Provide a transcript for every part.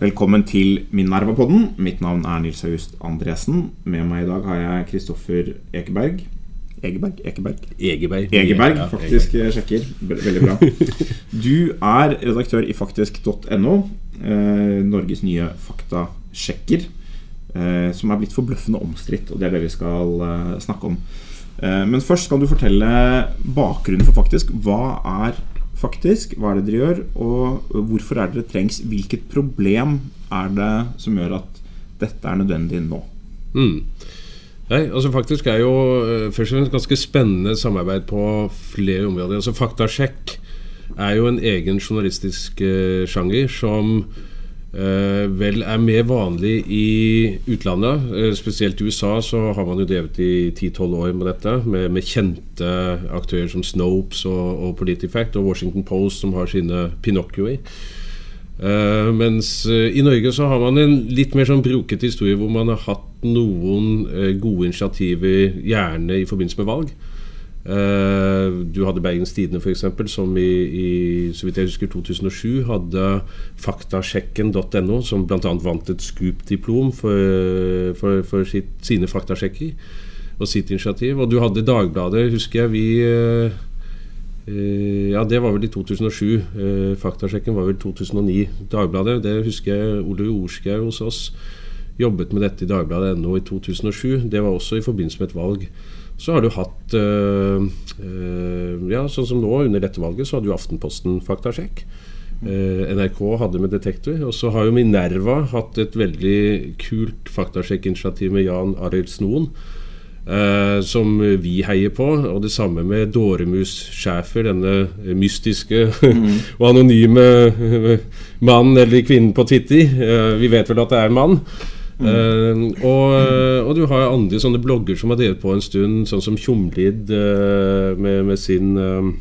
Velkommen til Minerva-podden. Mitt navn er Nils August Andresen. Med meg i dag har jeg Kristoffer Ekeberg. Egeberg? Ekeberg? Egeberg. Egeberg, faktisk Egeberg. sjekker. Veldig bra. Du er redaktør i faktisk.no, eh, Norges nye faktasjekker, eh, som er blitt forbløffende omstridt, og det er det vi skal eh, snakke om. Eh, men først skal du fortelle bakgrunnen for Faktisk. Hva er Faktisk? Hva er det dere gjør, og hvorfor er det det trengs? Hvilket problem er det som gjør at dette er nødvendig nå? Mm. Nei, altså Faktisk er jo eh, først og fremst ganske spennende samarbeid på flere områder. Altså Faktasjekk er jo en egen journalistisk eh, sjanger som vel er mer vanlig i utlandet. Eh, spesielt i USA så har man jo drevet i 10-12 år med dette, med, med kjente aktører som Snopes og, og PolitiFact og Washington Post, som har sine Pinocchioer. Uh, mens eh, i Norge så har man en litt mer sånn brokete historie hvor man har hatt noen eh, gode initiativer, gjerne i forbindelse med valg. Eh, du hadde Bergens Tidende f.eks., som i, i så vidt jeg husker 2007 hadde faktasjekken.no, som bl.a. vant et Scoop-diplom for, for, for sitt, sine faktasjekker og sitt initiativ. Og du hadde Dagbladet, husker jeg. vi... eh, Eh, ja, det var vel i 2007. Eh, faktasjekken var vel 2009. Dagbladet, det husker jeg Ole Orskau hos oss jobbet med dette i Dagbladet.no i 2007. Det var også i forbindelse med et valg. Så har du hatt eh, eh, Ja, sånn som nå, under dette valget, så hadde jo Aftenposten faktasjekk. Eh, NRK hadde med Detektor. Og så har jo Minerva hatt et veldig kult faktasjekkinitiativ med Jan Arild Snoen. Uh, som vi heier på. Og det samme med Dåremus Schæfer, denne mystiske og anonyme mannen eller kvinnen på Twitter. Uh, vi vet vel at det er en mann. Eh, og, og du har andre sånne blogger som har drevet på en stund, sånn som Tjomlid uh, med, med sin uh,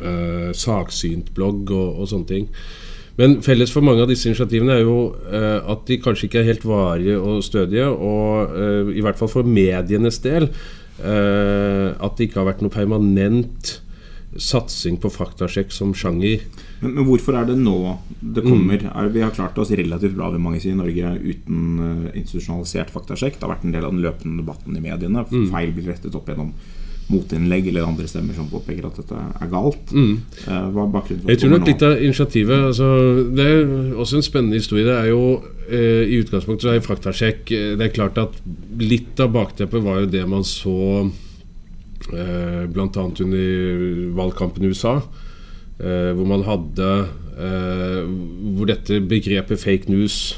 eh, saksyntblogg og, og sånne ting. Men felles for mange av disse initiativene er jo eh, at de kanskje ikke er helt varige og stødige, og eh, i hvert fall for medienes del eh, at det ikke har vært noe permanent satsing på faktasjekk som sjanger. Men, men hvorfor er det nå det kommer? Er, vi har klart oss relativt bra vil mange si, i Norge uten uh, institusjonalisert faktasjekk. Det har vært en del av den løpende debatten i mediene. Feil blir rettet opp gjennom motinnlegg eller andre stemmer som påpeker at dette er galt. Eh, hva er bakgrunnen for Jeg tror nok litt av initiativet altså, Det er også en spennende historie. Det er jo uh, I utgangspunktet så er faktasjekk Det er klart at litt av bakteppet var jo det man så bl.a. under valgkampen i USA. Eh, hvor man hadde eh, Hvor dette begrepet fake news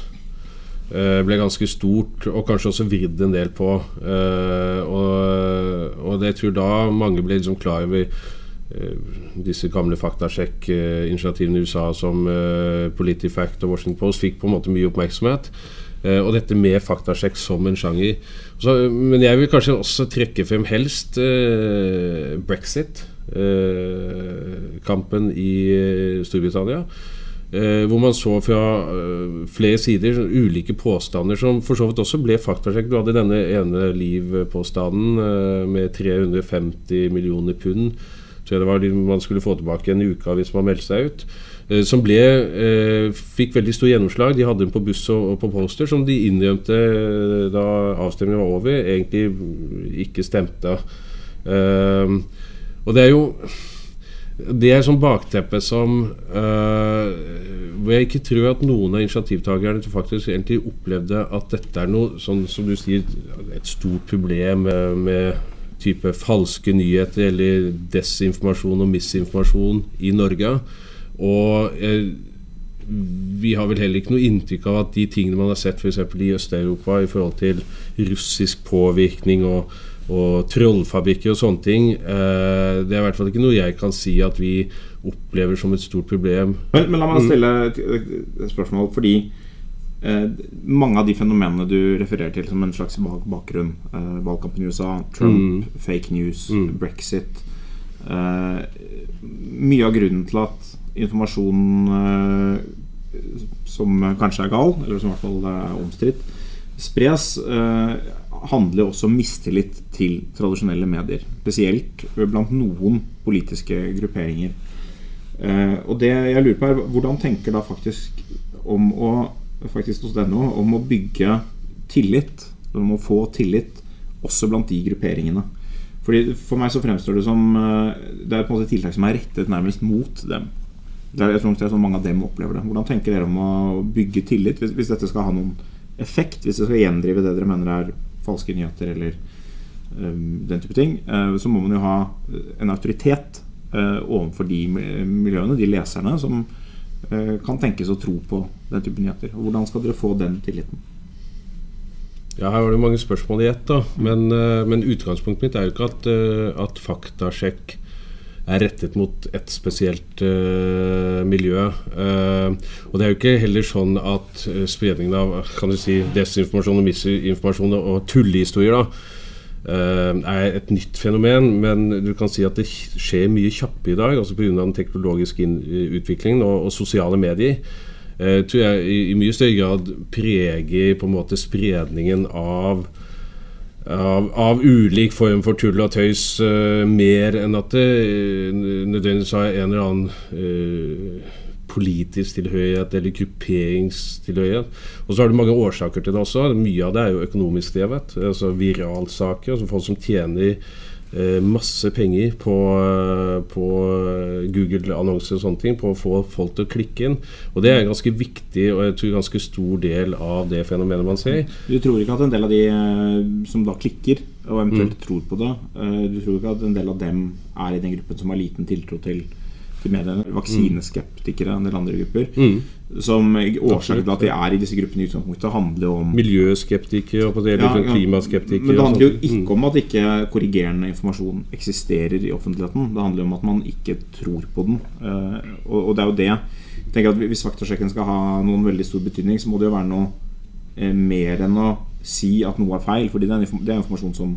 eh, ble ganske stort, og kanskje også vridd en del på. Eh, og, og jeg tror da mange ble liksom klar over eh, disse gamle faktasjekk-initiativene i USA som eh, PolitiFact og Washington Post fikk på en måte mye oppmerksomhet. Eh, og dette med faktasjekk som en sjanger. Så, men jeg vil kanskje også trekke frem helst eh, brexit. Eh, kampen i eh, Storbritannia. Eh, hvor man så fra eh, flere sider sånn ulike påstander som for så vidt også ble faktasjekk. Du hadde denne ene Liv-påstanden eh, med 350 millioner pund. Jeg det var man skulle få tilbake en uke hvis man meldte seg ut. Eh, som ble, eh, fikk veldig stor gjennomslag. De hadde den på buss og, på poster, som de innrømte eh, da avstemningen var over, egentlig ikke stemte. Og det er jo det er sånn bakteppe som øh, Hvor jeg ikke tror at noen av initiativtakerne faktisk egentlig opplevde at dette er noe sånn som du sier et stort problem med type falske nyheter eller desinformasjon og misinformasjon i Norge. Og eh, vi har vel heller ikke noe inntrykk av at de tingene man har sett f.eks. i Øst-Europa i forhold til russisk påvirkning og, og trollfabrikker og sånne ting, eh, det er i hvert fall ikke noe jeg kan si at vi opplever som et stort problem. Men, men la meg stille et, spørsmål, fordi mange av de fenomenene du refererer til som en slags bak bakgrunn, eh, valgkampen i USA, Trump, fake news, brexit eh, Mye av grunnen til at informasjon eh, som kanskje er gal, eller som i hvert fall er omstridt, spres, eh, handler også om mistillit til tradisjonelle medier. Spesielt blant noen politiske grupperinger. Eh, og det jeg lurer på er hvordan tenker da faktisk om å faktisk hos denne om å bygge tillit, om å få tillit også blant de grupperingene. Fordi For meg så fremstår det som eh, Det er på en måte tiltak som er rettet nærmest mot dem. Det er, jeg tror det er sånn mange av dem opplever det. Hvordan tenker dere om å bygge tillit, hvis, hvis dette skal ha noen effekt? Hvis det skal gjendrive det dere mener er falske nyheter eller um, den type ting, uh, så må man jo ha en autoritet uh, overfor de miljøene, de leserne, som kan tenkes å tro på den type nyheter. Hvordan skal dere få den tilliten? Ja, Her var det mange spørsmål i ett. da men, uh, men, utgangspunktet mitt er jo ikke at, uh, at faktasjekk er rettet mot et spesielt uh, miljø. og det er jo ikke heller sånn at spredningen av kan du si, desinformasjon og misinformasjon og tullehistorier da er et nytt fenomen, men du kan si at det skjer mye kjappere i dag, altså pga. den teknologiske utviklingen og, og sosiale medier eh, tror jeg i, i, mye større grad preger på en måte spredningen av av, av ulik form for tull og tøys, uh, mer enn at det uh, nødvendigvis har en eller annen uh, politisk tilhørighet eller grupperingstilhørighet. Og så har du mange årsaker til det også. Mye av det er jo økonomisk drevet. Altså viralsaker. Altså folk som tjener Eh, masse penger på, eh, på Google-annonser og sånne ting på å få folk til å klikke inn. Og det er en ganske viktig og jeg tror ganske stor del av det fenomenet man ser. Du tror ikke at en del av de eh, som da klikker, og eventuelt mm. tror på det, du tror ikke at en del av dem er i den gruppen som har liten tiltro til til mediene. Vaksineskeptikere, en del andre grupper. Mm. Som Årsaken til at de er i disse gruppene i utgangspunktet, handler om Miljøskeptikere og på det, ja, ja. klimaskeptikere. Men det handler jo ikke mm. om at ikke korrigerende informasjon eksisterer i offentligheten. Det handler om at man ikke tror på den. Uh, og, det er jo det jeg tenker at Hvis faktasjekken skal ha noen veldig stor betydning, så må det jo være noe eh, mer enn å si at noe er feil. Fordi det er, er informasjon som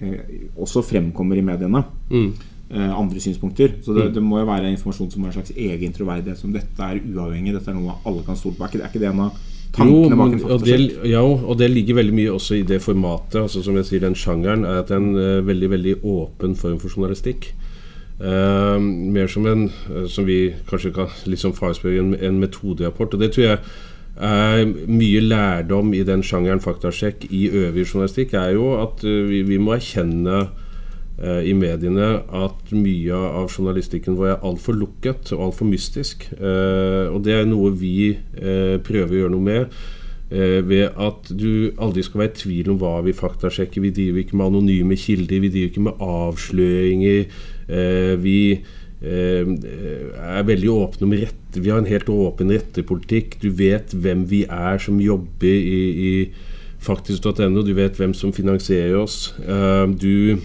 eh, også fremkommer i mediene. Mm. Eh, andre synspunkter. Så det, mm. det, må jo være informasjon som har en slags egen troverdighet. Som dette er uavhengig, dette er noe alle kan stole på. Er ikke, det en av tankene bak en faktasjekk? Ja, og det ligger veldig mye også i det formatet. Altså Som jeg sier, den sjangeren er at det er en uh, veldig veldig åpen form for journalistikk. Uh, mer som en som vi kanskje kan liksom farspørre, en, en metoderapport. Og det tror jeg er mye lærdom i den sjangeren faktasjekk i øvrig journalistikk, er jo at vi, vi må erkjenne Eh, i mediene at mye av journalistikken vår er altfor lukket og altfor mystisk. Eh, og det er noe vi eh, prøver å gjøre noe med. Ved at du aldri skal være i tvil om hva vi faktasjekker. Vi driver ikke med anonyme kilder, vi driver ikke med avsløringer. Vi er veldig åpne om rette. Vi har en helt åpen rettepolitikk. Du vet hvem vi er som jobber i, i faktisk.no. Du vet hvem som finansierer oss. Du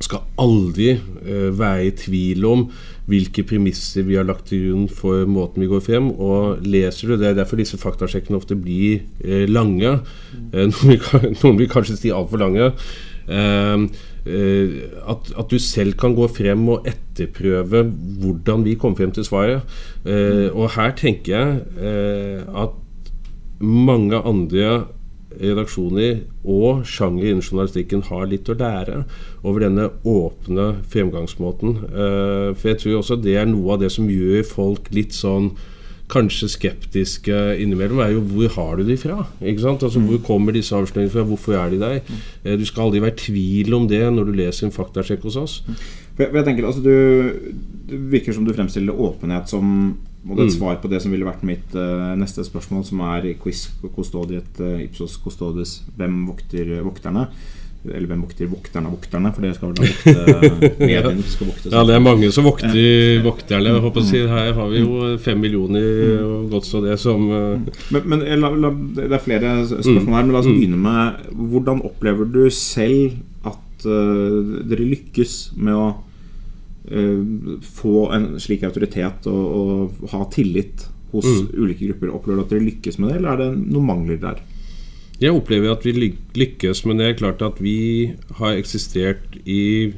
skal aldri uh, være i tvil om hvilke premisser vi har lagt til grunn for måten vi går frem. Og leser du, Det er derfor disse faktasjekkene ofte blir uh, lange. Uh, noen, vil, noen, vil, kanskje si altfor lange. At, at, du selv kan gå frem og etterprøve hvordan vi kom frem til svaret. og her tenker jeg at mange andre redaksjoner og sjanger innen journalistikken har litt å lære over denne åpne fremgangsmåten. Uh, for jeg tror også det er noe av det som gjør folk litt sånn kanskje skeptiske innimellom, er jo hvor har du de fra? Ikke sant? Altså Hvor kommer disse avsløringene fra? Hvorfor er de der? Uh, du skal aldri være i tvil om det når du leser en faktasjekk hos oss. For jeg, for jeg tenker, altså du, Det virker som du fremstiller åpenhet som og det er et mm. svar på det som ville vært mitt uh, neste spørsmål, som er quiz custodiet uh, ipsos custodes Hvem vokter vokterne? Eller hvem vokter vokterne av vokterne? For det skal vel da vokte mediene skal vokte. Ja, det er mange som vokter uh, vokterne. Jeg håper å si, Her har vi jo fem millioner og godt så det som Men, men la, la, Det er flere spørsmål her, men la oss mm. begynne med Hvordan opplever du selv at dere lykkes med å uh, få en slik autoritet og, og ha tillit hos mm. ulike grupper. Opplever du at dere lykkes med det, eller er det noen mangler der? Jeg opplever at vi lykkes, men det er klart at vi har eksistert i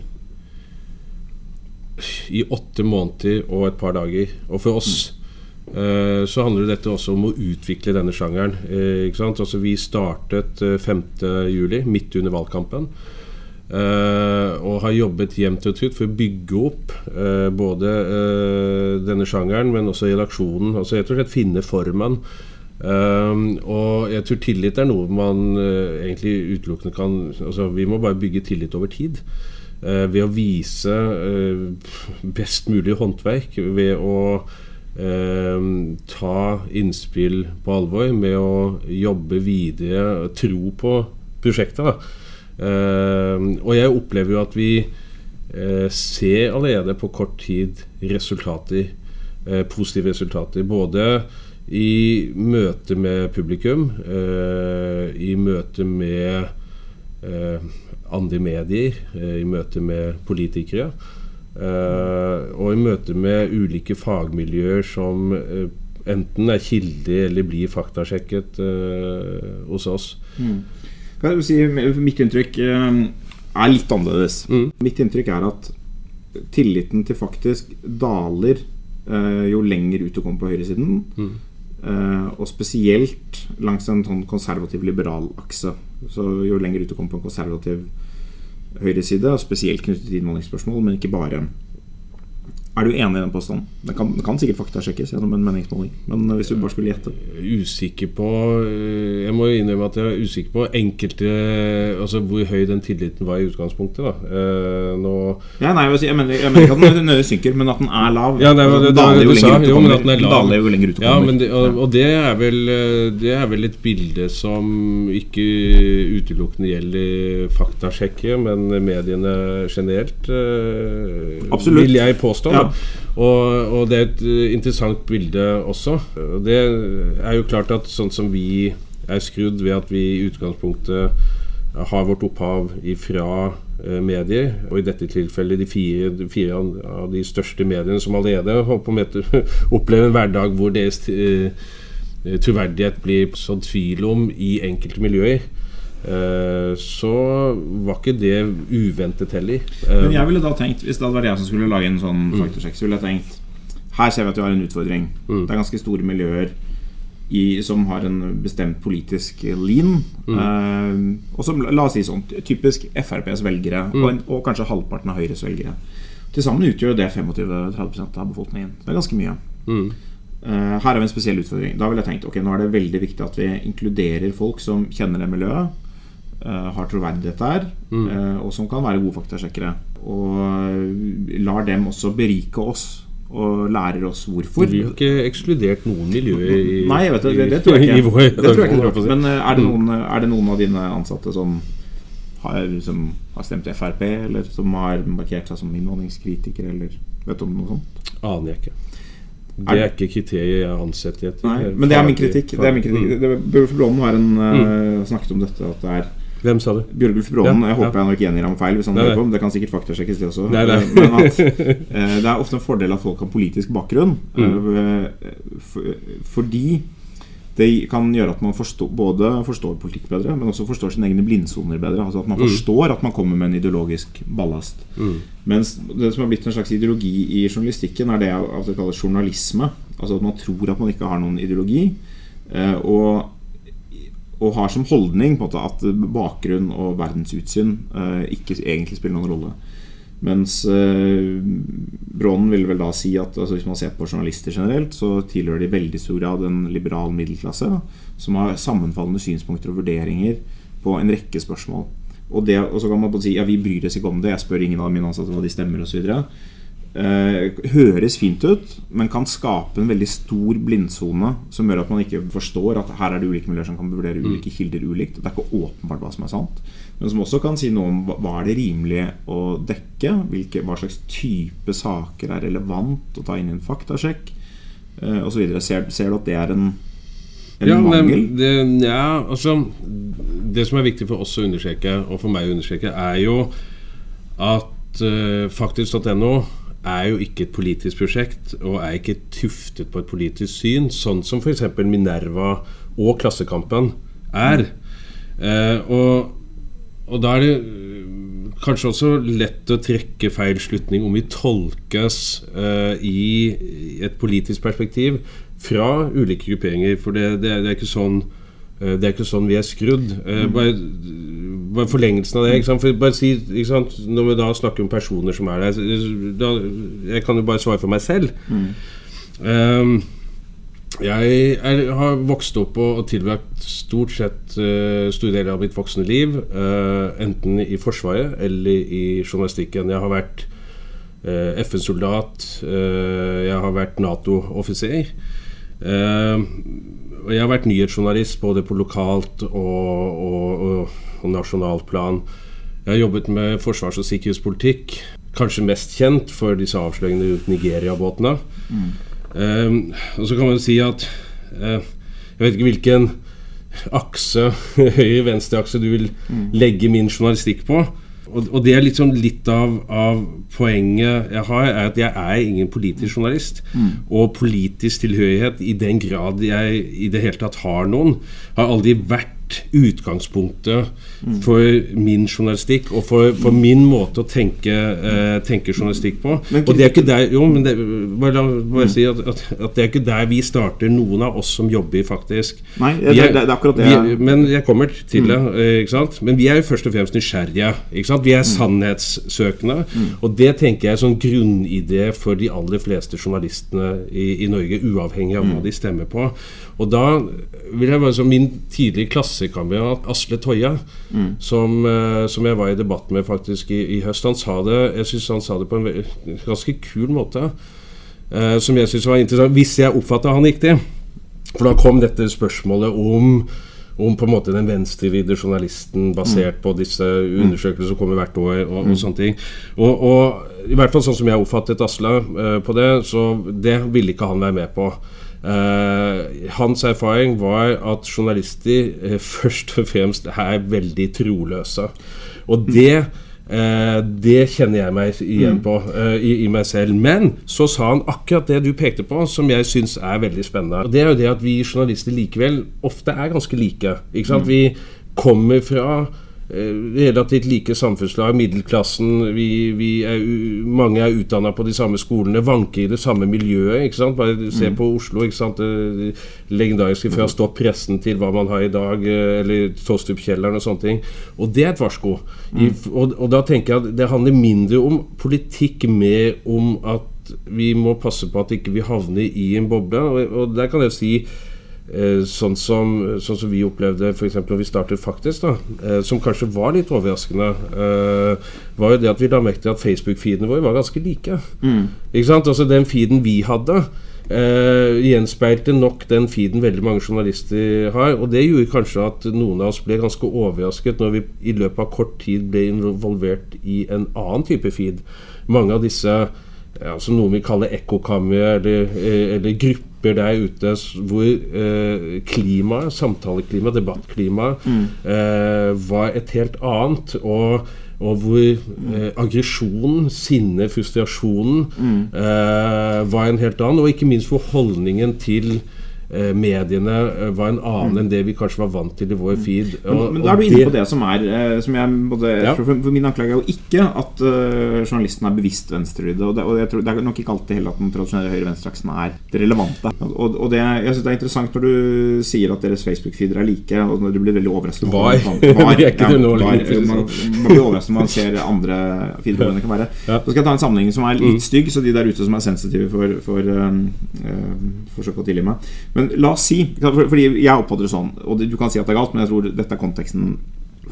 i åtte måneder og et par dager. Og for oss mm. uh, så handler dette også om å utvikle denne sjangeren. Uh, altså, vi startet uh, 5.7, midt under valgkampen. Og har jobbet jevnt og trutt for å bygge opp både denne sjangeren, men også redaksjonen. Altså rett og slett finne formen. Og jeg tror tillit er noe man egentlig utelukkende kan altså Vi må bare bygge tillit over tid. ved å vise best mulig håndverk. Ved å ta innspill på alvor. Med å jobbe videre, tro på prosjektet. Ehm, og jeg opplever jo at vi ser allerede på kort tid resultater, positive resultater. Både i møte med publikum, eh, i møte med andre medier, i møte med politikere. og i møte med ulike fagmiljøer som enten er kilder eller blir faktasjekket hos oss. Mm. Si, mitt inntrykk eh, er litt annerledes. Mm. Mitt inntrykk er at tilliten til faktisk daler eh, jo lenger ut du kommer på høyresiden. Mm. Eh, og spesielt langs en sånn konservativ-liberal akse. Så jo lenger ut du kommer på en konservativ høyreside, spesielt knyttet til innvandringsspørsmål, men ikke bare. Er du enig i den påstanden? Den kan, den kan sikkert faktasjekkes gjennom en meningsmåling. Men hvis du bare skulle gjette Usikker på eh, Jeg må innrømme at jeg er usikker på enkelte Altså hvor høy den tilliten var i utgangspunktet. da eh, Nå ja, nei, jeg, mener, jeg mener ikke at den nøye synker, men at den er lav. Ja, nei, det, det, det, jo, jo, men at den er lav. Daler jo lenger ut ja, men og, og, det er vel eh, Det er vel et bilde som ikke utelukkende gjelder faktasjekket, men mediene generelt, Absolutt. vil jeg påstå. Ja. Og, og, det er et eh, interessant bilde også. Det er jo klart at sånn som vi er skrudd ved at vi i utgangspunktet har vårt opphav ifra eh, medier, og i dette tilfellet de fire, de fire av de største mediene som allerede opplever en hverdag hvor deres eh, troverdighet blir sådd tvil om i enkelte miljøer. Eh, så var ikke det uventet heller. Men jeg ville da tenkt Hvis det hadde vært jeg som skulle lage en sånn mm. faktorsjekk, så ville jeg tenkt Her ser vi at vi har en utfordring. Mm. Det er ganske store miljøer i, som har en bestemt politisk lean. Mm. Eh, og som, la oss si sånn, typisk FrPs velgere, mm. og, en, og, kanskje halvparten av Høyres velgere. Til sammen utgjør det 25-30% av befolkningen. Det er ganske mye. Mm. Uh, her har vi en spesiell utfordring. Da ville jeg tenkt ok, nå er det veldig viktig at vi inkluderer folk som kjenner det miljøet, har troverdighet der, mm. uh, og som kan være gode faktasjekkere. Og lar dem også berike oss og lærer oss hvorfor. Vi har ikke ekskludert noen miljøer i Nei, vet du, det, det, tror jeg ikke. Det tror jeg ikke Men er det, noen, er det noen av dine ansatte som har, som har stemt Frp, eller som har markert seg som innvandringskritiker, eller vet du om noe sånt? Aner jeg ikke. Det er ikke kriteriet jeg ansetter etter. Nei, men det er min kritikk. Det er min kritikk. Mm. Brånen har en, mm. uh, snakket om dette. At det er hvem sa du? Bjørgulf Brånen. Jeg håper jeg nok gjengir ham feil. Hvis han nei, nei. På. Det kan sikkert faktasjekkes, det også. Nei, Men at, uh, det er ofte en fordel at folk har politisk bakgrunn. Mm. Uh, fordi det kan gjøre at man forstår, både forstår politikk bedre, men også forstår sine egne blindsoner bedre. Altså At man mm. forstår at man kommer med en ideologisk ballast. Mm. Mens det som har blitt en slags ideologi i journalistikken, er det jeg kaller journalisme. Altså at man tror at man ikke har noen ideologi. Eh, og, og har som holdning på en måte at bakgrunn og verdensutsyn eh, ikke egentlig spiller noen rolle. Mens eh, Brånen vil vel da si at altså, hvis man ser på journalister generelt, så tilhører de veldig stor grad en liberal middelklasse som har sammenfallende synspunkter og vurderinger på en rekke spørsmål. Og, det, og så kan man både si ja, vi bryr oss ikke om det, jeg spør ingen av mine ansatte hva de stemmer osv. Eh, høres fint ut, men kan skape en veldig stor blindsone som gjør at man ikke forstår at her er det ulike miljøer som kan vurdere ulike kilder ulikt. Det er ikke åpenbart hva som er sant men som også kan si noe om hva er det rimelig å dekke. Hvilke, hva slags type saker er relevant å ta inn i en faktasjekk eh, osv. Ser, ser du at det er en, en ja, mangel? Det, ja, altså Det som er viktig for oss å understreke, og for meg å understreke, er jo at uh, faktisk.no er jo ikke et politisk prosjekt og er ikke tuftet på et politisk syn, sånn som f.eks. Minerva og Klassekampen er. Eh, og og da er det øh, kanskje også lett å trekke feil slutning om vi tolkes eh, i et politisk perspektiv fra ulike grupperinger. For det, det, det, er, ikke sånn, det er ikke sånn vi er skrudd. Uh, bare, bare forlengelsen av det. Ikke sant? For bare si, ikke sant? Når vi da snakker om personer som er der da, Jeg kan jo bare svare for meg selv. Um, jeg er, har vokst opp og, og tilbrakt stort sett uh, store deler av mitt voksne liv uh, enten i Forsvaret eller i journalistikken. Jeg har vært uh, FN-soldat, jeg har vært Nato-offiser. og jeg har vært nyhetsjournalist både på lokalt og, og, og, og nasjonalt plan. Jeg har jobbet med forsvars- og sikkerhetspolitikk. Kanskje mest kjent for disse avsløringene rundt Nigeria-båtene. Mm. Um, og så kan man si at uh, Jeg vet ikke hvilken akse, høyre-venstre akse, du vil mm. legge min journalistikk på. Og, og det er liksom litt av, av, poenget jeg har, er at jeg er ingen politisk journalist. Mm. Og politisk tilhørighet, i den grad jeg i det hele tatt har noen, har aldri vært utgangspunktet for min journalistikk og for, for min måte å tenke, eh, tenke journalistikk på. Men, og det er ikke der Jo, men det, bare, bare si at, at, at, det er ikke der vi starter, noen av oss som jobber, faktisk. Nei, det, er, det er akkurat det. Vi, men jeg kommer til det. Mm. ikke sant? Men vi er jo først og fremst nysgjerrige. Ikke sant? Vi er mm. sannhetssøkende. Mm. Og det tenker jeg er sånn grunnidé for de aller fleste journalistene i, i Norge, uavhengig av hva de stemmer på. Og da vil jeg bare som min tidligere klassekamerat Asle Toja, mm. som, uh, som, jeg var i debatt med faktisk i, i høst, han sa det Jeg synes han sa det på en ganske kul måte. Eh, som jeg syns var interessant, hvis jeg oppfatta han riktig. For da kom dette spørsmålet om om på en måte den venstrevridde journalisten basert mm. på disse undersøkelsene som kommer hvert år. og, og mm. sånne ting. Og, og, I hvert fall sånn som jeg oppfattet Asle uh, på det, så det ville ikke han være med på. Uh, hans erfaring var at journalister uh, først og fremst er veldig troløse. Og det uh, det kjenner jeg meg igjen mm. på i, i, meg selv. Men så sa han akkurat det du pekte på, som jeg syns er veldig spennende. Og Det er jo det at vi journalister likevel ofte er ganske like. Ikke sant? Mm. Vi kommer fra relativt like samfunnslag. Middelklassen, vi, vi er, mange er utdanna på de samme skolene, vanker i det samme miljøet. ikke sant? Bare se mm. på Oslo. ikke sant? Det legendariske fra Stopp pressen til hva man har i dag, eh, eller Tostrup-kjelleren og sånne ting. Og det er et varsko. I, mm. og, og, da tenker jeg at det handler mindre om politikk, mer om at vi må passe på at ikke vi havner i en boble. Og, og der kan jeg si Eh, sånn som, sånn som, vi opplevde f.eks. når vi startet Faktisk, da, eh, som kanskje var litt overraskende, eh, var jo det at vi la merke til at Facebook-feedene våre var ganske like. Mm. Ikke sant? Altså Den feeden vi hadde, Uh, gjenspeilte nok den feeden veldig mange journalister har. Og det gjorde kanskje at noen av oss ble ganske overrasket når vi i løpet av kort tid ble involvert i en annen type feed. Mange av disse ja, som noen vil kalle ekkokamre eller, eller grupper grupper der ute hvor eh, klima, samtaleklima, debattklima mm. eh, var et helt annet. Og, og hvor eh, aggresjonen, sinnet, frustrasjonen mm. eh, var en helt annen. Og ikke minst hvor holdningen til mediene eh, var en annen enn det vi kanskje var vant til i vår feed. Og, men, men da er du inne på det som er eh, som jeg, både, ja. for, for, Min anklage er jo ikke at uh, journalisten er bevisst venstrevridde. Og, det, og jeg tror, det er nok ikke alltid heller at den tradisjonelle høyre-venstre-aksen er det relevante. Og, og det, jeg synes det er interessant når du sier at deres Facebook-feeder er like, og når du blir veldig overrasket Var. var ja, man, man, blir overrasket når man ser andre feeder hvordan det kan være. Ja. Så skal jeg ta en sammenligning som er litt mm. stygg, så de der ute som er sensitive for, for um, uh, forsøk å tilgi meg. Men men la oss si Fordi jeg oppfatter det sånn, og du kan si at det er galt, men jeg tror dette er konteksten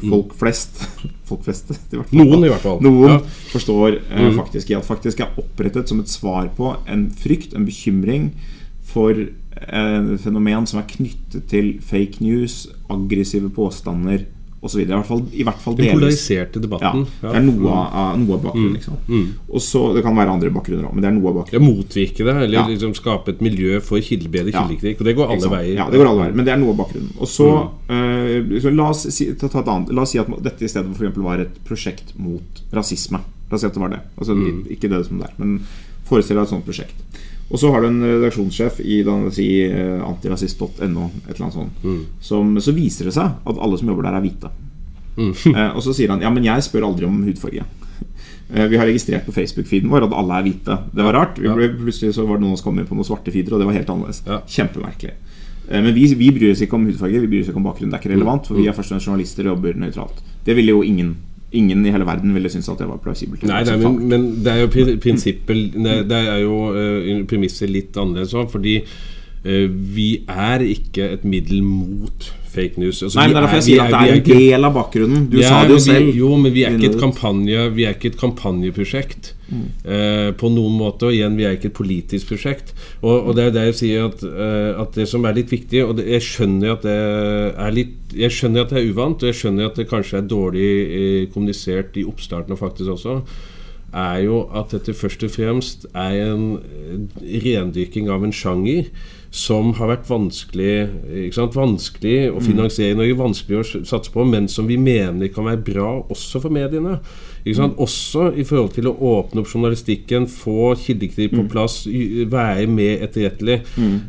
folk flest Folk flest, i hvert fall. Noen, i hvert fall. Noen ja. forstår eh, mm. faktisk i at faktisk er opprettet som et svar på en frykt, en bekymring for et fenomen som er knyttet til fake news, aggressive påstander osv. I hvert fall, i hvert fall Den polariserte debatten. Ja, det er noe av, noe av bakgrunnen. Mm. Liksom. Mm. Og så, Det kan være andre bakgrunner òg, men det er noe av bakgrunnen. Motvirke det, eller ja. liksom skape et miljø for kildebedre kildekritikk. Og det går alle veier. Ja, det går alle veier, men det er noe av bakgrunnen. Og så, mm. uh, liksom, la, oss si, ta, ta la, oss si, at dette i stedet for eksempel var et prosjekt mot rasisme. La oss si at det var det. Altså, mm. Ikke det som det er, men forestill deg et sånt prosjekt. Og så har du en redaksjonssjef i si, eh, antirasist.no, et eller annet sånt, mm. som, så viser det seg at alle som jobber der, er hvite. Mm. eh, og så sier han ja, men jeg spør aldri om hudfarge. Eh, vi har registrert på Facebook-feeden vår at alle er hvite. Det var rart. Ble, plutselig så var det noen som kom inn på noen svarte feeder, og det var helt annerledes. Ja. Kjempemerkelig. Eh, Men vi, vi bryr oss ikke om hudfarge, vi bryr oss ikke om bakgrunn. Det er ikke relevant, for vi er først og fremst journalister og jobber nøytralt. Det ville jo ingen Ingen i hele verden ville synes at det var plausibelt. Nei, nei men, men det er jo prinsippet Det er jo uh, premisset litt annerledes òg, fordi uh, vi er ikke et middel mot fake news. Altså, Nei, men det er derfor jeg sier at det er, er en del av bakgrunnen. Du Ja, sa det jo selv. vi. Jo, men vi er ikke et kampanje Vi er ikke et kampanjeprosjekt eh, på noen måte. Og igjen, vi er ikke et politisk prosjekt. Og, og det er det jeg sier at, eh, at det som er litt viktig Og det, jeg skjønner at det er litt Jeg skjønner at det er uvant, og jeg skjønner at det kanskje er dårlig eh, kommunisert i oppstarten faktisk også. Er jo at dette først og fremst er en eh, rendyrking av en sjanger som har vært vanskelig? Vanskelig å finansiere i Norge, vanskelig å satse på, men som vi mener kan være bra også for mediene. Ikke sant? Også i forhold til å åpne opp journalistikken, få kildekritikk på plass, være mer etterrettelig.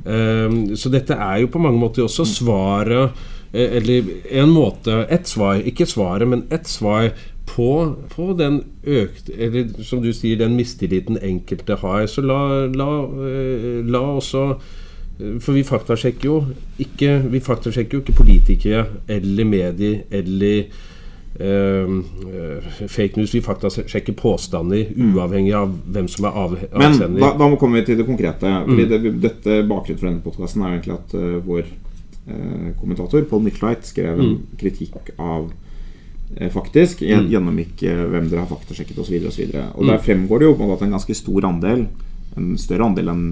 Um, så dette er jo på mange måter også svaret eh, Eller en måte Ett svar, ikke svaret, men ett svar på, på den økte Eller som du sier, den mistilliten enkelte har. Så la, la, eh, la også for vi faktasjekker jo ikke Vi faktasjekker jo ikke politikere eller medier eller eh, eh, fake news. Vi faktasjekker påstander uavhengig av hvem som er av, Men da, da kommer komme vi til det konkrete. Mm. Det, dette Bakgrunnen for denne podkasten er jo egentlig at uh, vår uh, kommentator Paul Nicolait skrev en Mm. kritikk av eh, Faktisk. gjen- Gjennomgikk hvem dere har faktasjekket osv. Og, så videre, og Mm. der fremgår det jo på en måte at en ganske stor andel, en større andel enn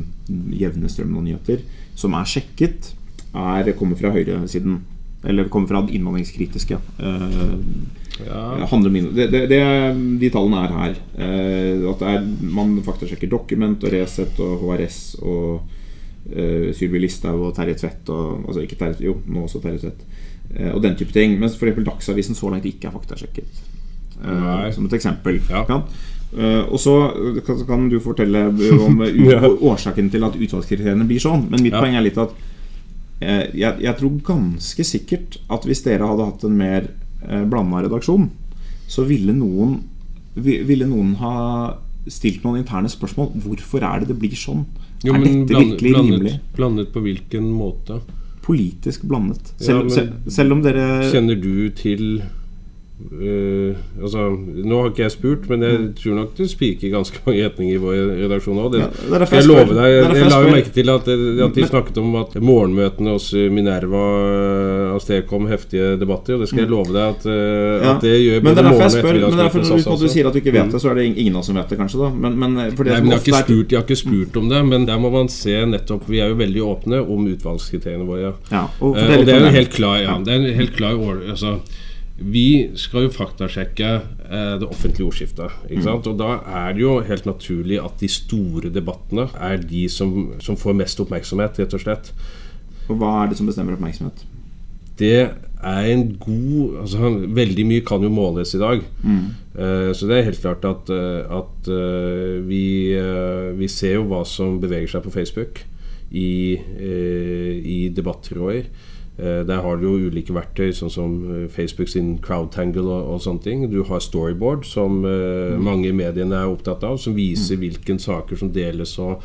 jevne strømmen av nyheter, som er sjekket, er, kommer fra høyresiden. Eller kommer fra det innvandringskritiske. Eh, ja. inn- det, det, det, de tallene er her. Eh, at det er, man faktasjekker Dokument og Resett og HRS og eh, Sylvi Listhaug og Terje Tvedt og Altså ikke Terje, jo, nå også Terje Tvedt. Eh, og den type ting. Mens f.eks. Dagsavisen så langt ikke er faktasjekket. Eh, som et eksempel. Ja. Eh, og så kan, kan du fortelle om Ja. årsaken til at utvalgskriteriene blir sånn. Men mitt Ja. poeng er litt at eh, jeg, jeg tror ganske sikkert at hvis dere hadde hatt en mer eh, blanda redaksjon, så ville noen vi- Ville noen ha stilt noen interne spørsmål. Hvorfor er det det blir sånn? Jo, er dette blandet, virkelig blandet, rimelig? blandet på hvilken måte? Politisk blandet. Ja, men- selv, selv om dere Kjenner du til øh, altså, Nå har ikke jeg spurt, men jeg tror nok det spiker ganske mange retninger i vår redaksjon òg. Ja, jeg lover deg Jeg, jeg la jo merke til at, at de snakket om at morgenmøtene hos Minerva øh, avstedkom heftige debatter, og det skal jeg love deg at, Mm. Ja. at det gjør Men det er derfor jeg spør. Men derfor hos du sier at du ikke vet det, så er det ingen av oss som vet det, kanskje. da Men, men Nei, men jeg har, spurt, jeg har ikke spurt om det, men der må man se nettopp Vi er jo veldig åpne om utvalgskriteriene våre. Ja, og uh, og det er jo helt klar, ja, det er en helt klar altså, Vi skal jo faktasjekke eh, det offentlige ordskiftet. Ikke sant? Og da er det jo helt naturlig at de store debattene er de som, som får mest oppmerksomhet, rett og slett. Og hva er det som bestemmer oppmerksomhet? Det er en god altså, Veldig mye kan jo måles i dag. Eh, så det er helt klart at, eh, at vi, vi ser jo hva som beveger seg på Facebook i, eh, i debattråder. Eh, Der har du jo ulike verktøy, sånn som eh, Facebook sin Crowdtangle og, og sånne ting. Du har Storyboard, som mm. mange i mediene er opptatt av, som viser hvilke saker som deles og,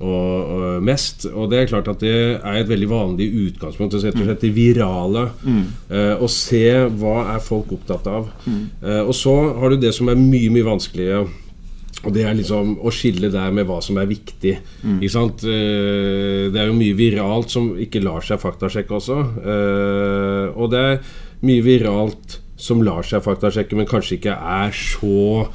og, og mest. Og det er klart at det er et veldig vanlig utgangspunkt. Det Rett og slett det virale. Eh, å se hva er folk opptatt av. Eh, og så har du det som er mye, mye vanskeligere. Og det er liksom å skille der med hva som er viktig. Ikke sant? Eh, Det er jo mye viralt som ikke lar seg faktasjekke også. Eh, Og det er mye viralt som lar seg faktasjekke, men kanskje ikke er så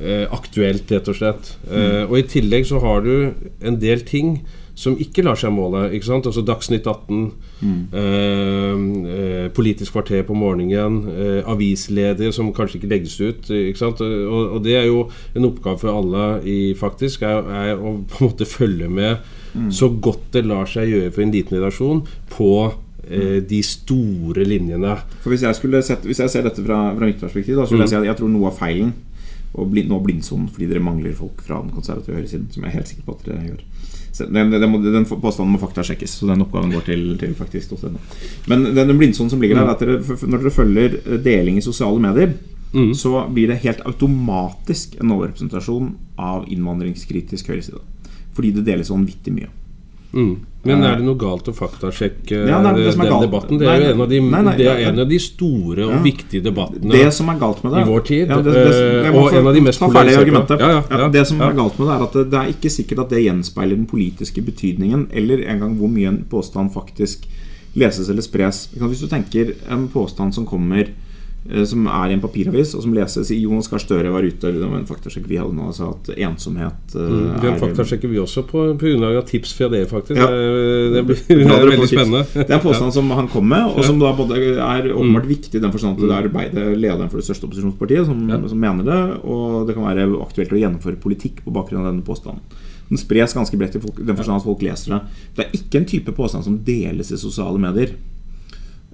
eh, aktuelt, rett og slett. Mm. Og i tillegg så har du en del ting som ikke lar seg måle. ikke sant? Altså Dagsnytt 18, mm. eh, Politisk kvarter på morgenen, eh, avisledere som kanskje ikke legges ut. ikke sant? Og, og det er jo en oppgave for alle i faktisk, er, er å på en måte følge med så godt det lar seg gjøre for en liten redaksjon på eh, de store linjene. For Hvis jeg, skulle sette, hvis jeg ser dette fra, fra mitt perspektiv, da, så vil jeg si at jeg tror noe av feilen Og bli, nå blindsonen fordi dere mangler folk fra den konservative høyresiden, som jeg er helt sikker på at dere gjør. Den, den, den påstanden må faktasjekkes, så den oppgaven går til, til faktisk.no. Men den, blindsonen som ligger der, er at dere, når dere følger eh, deling i sosiale medier, så blir det helt automatisk en overrepresentasjon av innvandringskritisk høyreside. Fordi det deles vanvittig mye. Mm. Men er det noe galt å faktasjekke Ja, nei, det den debatten? Det er jo en av de, nei, nei, det er en av de store og Ja. viktige debattene. Det som er galt med det I vår tid, ja, det, eh, og få- en av de mest polariserte. Ja, det som er galt med det, er at det, er ikke sikkert at det gjenspeiler den politiske betydningen, eller engang hvor mye en påstand faktisk leses eller spres. Hvis du tenker en påstand som kommer som er i en papiravis, og som leses i Jonas Gahr Støre var ute Det en faktasjekk vi hadde nå, sa at ensomhet eh, Mm, Den er- faktasjekker vi også på på grunnlag av tips fra dere, faktisk. Ja. Det, blir det, får veldig spennende. Det er en påstand som han kom med, og som da både er åpenbart Mm. viktig i den forstand at det er arbeidet lederen for det største opposisjonspartiet, som, Ja. som mener det. Og det kan være aktuelt å gjennomføre politikk på bakgrunn av denne påstanden. Den spres ganske bredt i folk, i den forstand at folk leser det. Det er ikke en type påstand som deles i sosiale medier.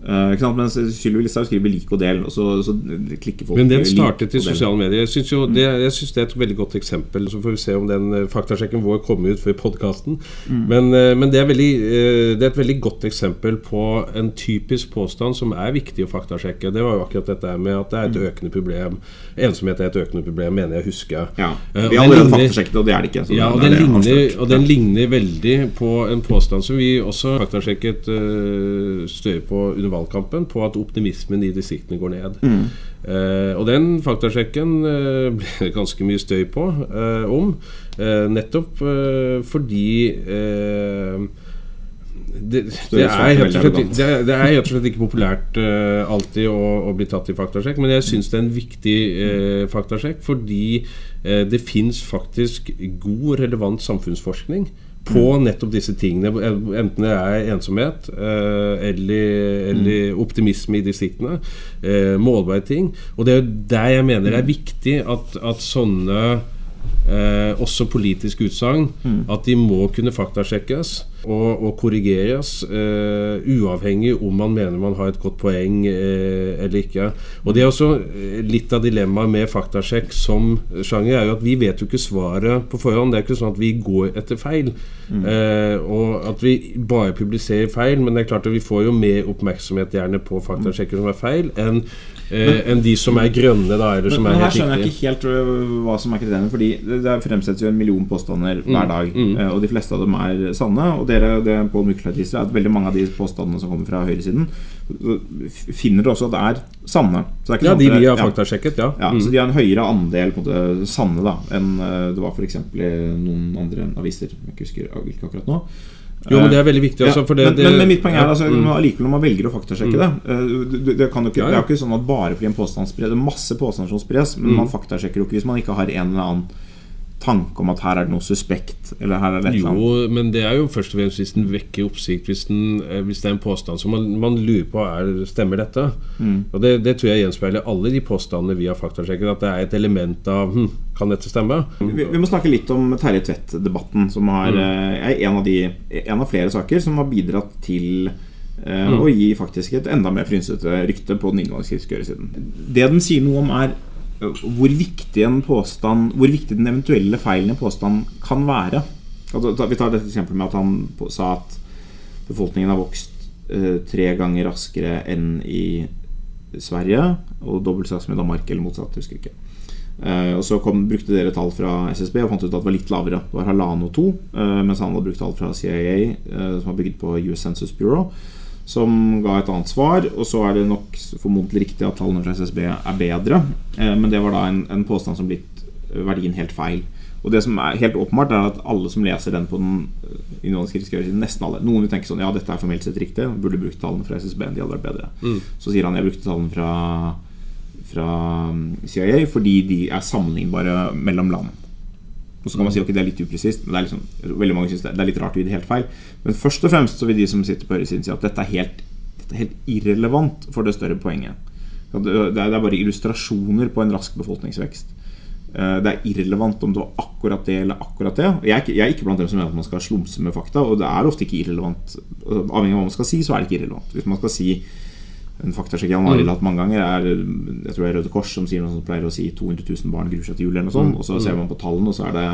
Eh, ikke sant? Mens Sylvi Listhaug skriver 'lik og del', og så, så klikker folk Men den startet i sosiale medier. Jeg syns, mm. det, er et veldig godt eksempel. Så får vi se om den eh, faktasjekken vår kommer ut før podkasten. Men, eh, men det, er veldig, eh, det er et veldig godt eksempel på en typisk påstand som er viktig å faktasjekke. Det var jo akkurat dette med at det er et økende problem. Ensomhet er et økende problem, mener jeg å huske. Ja. Eh, Vi har allerede faktasjekket og det er det ikke. Ja, og den, det ligner, og den ligner veldig på en påstand som vi også faktasjekket uh, Støre på under valgkampen, på at optimismen i distriktene går ned. Mm. Eh, og den faktasjekken eh, ble det ganske mye støy på eh, om, eh, nettopp eh, fordi eh, det, det, er rett og slett, ikke populært eh, alltid å, å bli tatt i faktasjekk, men jeg syns det er en viktig eh, faktasjekk fordi eh, det fins faktisk god, relevant samfunnsforskning på nettopp disse tingene. Enten det er ensomhet eh, eller, eller optimisme i distriktene. Eh, målbare ting. Og det er jo der jeg mener det er viktig at, at sånne eh, også politiske utsagn, at de må kunne faktasjekkes og, og korrigeres, eh, uavhengig om man mener man har et godt poeng eh, eller ikke. Og det er også eh, litt av dilemmaet med faktasjekk som sjanger, er jo at vi vet jo ikke svaret på forhånd. Det er ikke sånn at vi går etter feil, eh, og at vi bare publiserer feil. Men det er klart at vi får jo mer oppmerksomhet gjerne på faktasjekker som er feil, enn eh, enn de som er grønne, da, eller som er men er her skjønner jeg ikke helt øh, hva som er kriteriene. Fordi det, fremsettes jo en million påstander hver dag. øh, Og de fleste av dem er sanne. Og dere, det Pål Mykkelheit viser, er at veldig mange av de påstandene som kommer fra høyresiden, finner dere også at det er sanne. Så det er ikke Ja, sånn de vi har faktasjekket, ja. Ja, Mm. Så de har en høyere andel på det, sanne da enn øh, det var f.eks. i noen andre aviser. Jeg ikke husker ikke akkurat nå. Jo, men det er veldig viktig. Også, Ja, for det, men, det, men, mitt poeng er altså, mm. allikevel når man velger å faktasjekke det eh, det, det, kan ikke, Ja, ja. det er jo ikke sånn at bare fordi en påstand spres Det er masse påstander som spres, men Mm. man faktasjekker jo ikke hvis man ikke har en eller annen tanke om at her er det noe suspekt. Eller her er det annet. Jo, men det er jo først og fremst hvis den vekker oppsikt. Hvis, den, eh, hvis det er en påstand som man, man lurer på er stemmer dette. Mm. Og det, det tror jeg gjenspeiler alle de påstandene vi har faktasjekket. At det er et element av hm, Kan dette stemme? Vi, vi må snakke litt om Terje Tvedt-debatten, som er, Mm. eh, er en av, de, en av flere saker som har bidratt til eh, Mm. å gi faktisk et enda mer frynsete rykte på den innvandringskritiske høyresiden. Det den sier noe om, er hvor viktig en påstand Hvor viktig den eventuelle feilen i en påstand kan være. Altså, vi tar dette eksempelet med at han sa at befolkningen har vokst eh, tre ganger raskere enn i Sverige, og dobbelt så raskt som i Danmark, eller motsatt. husker jeg ikke. Eh, og Så kom, brukte dere tall fra SSB og fant ut at det var litt lavere. Det var halvannen og to, eh, mens han hadde brukt tall fra CIA, som var bygd på US Census Bureau, som ga et annet svar. Og så er det nok formodentlig riktig at tallene fra SSB er bedre, eh, men det var da en, en påstand som blitt verdien helt feil. Og det som er helt åpenbart, er at alle som leser den på den eh, innvandringskritiske høyresiden, nesten alle Noen vil tenke sånn Ja, dette er formelt sett riktig, burde brukt tallene fra SSB. De hadde vært bedre. Så sier han jeg brukte tallene fra fra um, CIA fordi de er sammenlignbare mellom land. Og så kan man si ok, det er litt upresist, men det er, liksom, veldig mange synes det, er litt rart å gi det helt feil. Men først og fremst så vil de som sitter på høyresiden si at dette er helt, dette er helt irrelevant for det større poenget. Det er bare illustrasjoner på en rask befolkningsvekst. Eh, Det er irrelevant om det var akkurat det eller akkurat det. Jeg er, ikke, jeg er ikke blant dem som mener at man skal slumse med fakta, og det er ofte ikke irrelevant. Avhengig av hva man skal si, så er det ikke irrelevant. Hvis man skal si en faktasjekk Jan Arild har hatt mange ganger, er jeg tror det er Røde Kors som sier noe sånt, pleier å si 200 000 barn gruer seg til jul, eller noe sånt. Og så ser man på tallene, og så er det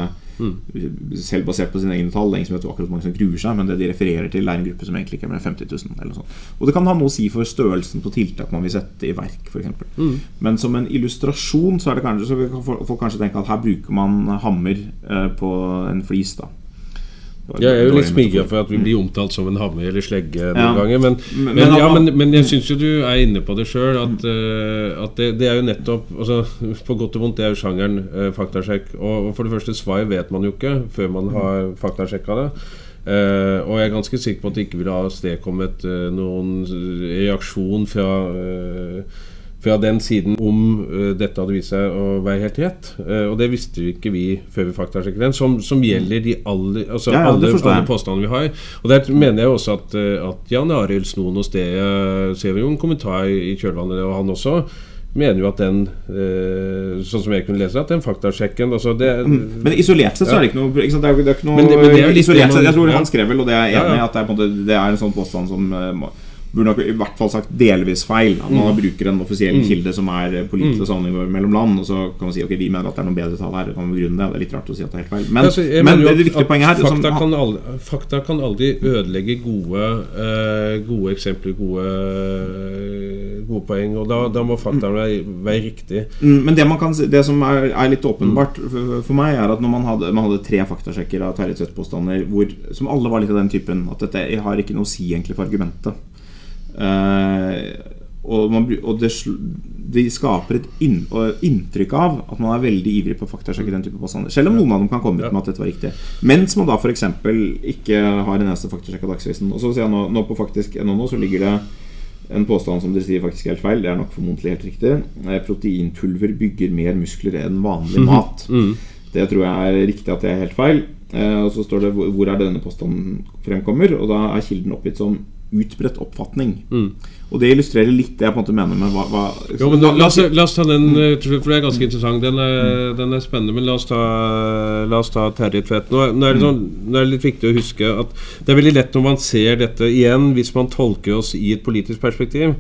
selv basert på sine egne tall. Det er ingen som vet akkurat hvor mange som gruer seg, men det de refererer til, er en gruppe som egentlig ikke er mer enn 50 000. Eller noe sånt. Og det kan ha noe å si for størrelsen på tiltak man vil sette i verk, f.eks. Men som en illustrasjon så er det kanskje Så kan folk kanskje tenke at her bruker man hammer eh, på en flis, da. Jeg er jo litt smigra for at vi blir omtalt som en hammer eller slegge noen Ja. ganger. Men, Men- ja, men, men jeg syns jo du er inne på det sjøl. At, uh, at det, det er jo nettopp altså, På godt og vondt, det er jo sjangeren uh, faktasjekk. Og, og for det første, svar vet man jo ikke før man har faktasjekka det. Uh, og jeg er ganske sikker på at det ikke ville ha avstedkommet uh, noen reaksjon fra fra den siden om uh, dette hadde vist seg å være helt rett. Uh, og det visste vi ikke vi før vi faktasjekket den, som, som gjelder de alle, altså Ja, ja, alle, alle påstandene vi har. Og der mener jeg også at, eh, at Jan Arild Snoen det eh, ser vi jo en kommentar i kjølvannet, og han også mener jo at den, eh, sånn som jeg kunne lese, at den faktasjekken altså det, Men isolert sett så er det ikke noe, ikke sant? Det er, det er ikke noe Men det- men er litt Isolert sett, Jeg tror han skrev vel, og det er jeg enig i, ja. at det er, på en måte, det er en sånn påstand som burde nok i hvert fall sagt delvis feil. At man bruker en offisiell Mm. kilde som er eh, pålitelig sammenlignet mellom land, og så kan man si ok, vi mener at det er noen bedre tall her. Kan vi det. Det er litt rart å si at det er helt feil. Men, Altså, men det, det viktige poenget her som, fakta, kan aldri, fakta kan aldri ødelegge gode, uh, gode eksempler, gode, eh, gode poeng. Og da, da må faktaen være, være riktig. Mm, Men det, man kan, det som er, er litt åpenbart for, for meg, er at når man hadde, man hadde tre faktasjekker av Terje Tvedt-påstander hvor- som alle var litt av den typen at dette har ikke noe å si egentlig for argumentet. Eh, og, man, og det, sl- de skaper et inn, og inntrykk av at man er veldig ivrig på faktasjekke den type påstander. Selv om noen av dem kan komme ut med at dette var riktig. Mens man da f.eks. ikke har en eneste faktasjekk av Dagsavisen. Og så ser jeg nå, nå på faktisk nå så ligger det en påstand som dere sier faktisk er helt feil. Det er nok formodentlig helt riktig. Eh, Proteinpulver bygger mer muskler enn vanlig mat. Mm. Det tror jeg er riktig at det er helt feil. Eh, og så står det hvor hvor er det denne påstanden fremkommer, og da er kilden oppgitt som utbredt oppfatning. Mm. Og det illustrerer litt det jeg på en måte mener med hva, hva Jo, men la, la, oss, la oss- ta den, eh, for det er ganske interessant. Den er, den er spennende, men la oss ta, la oss ta Terje Tvedt. Nå, nå, er sånn, nå er det litt viktig å huske at det er veldig lett når man ser dette igjen, hvis man tolker oss i et politisk perspektiv.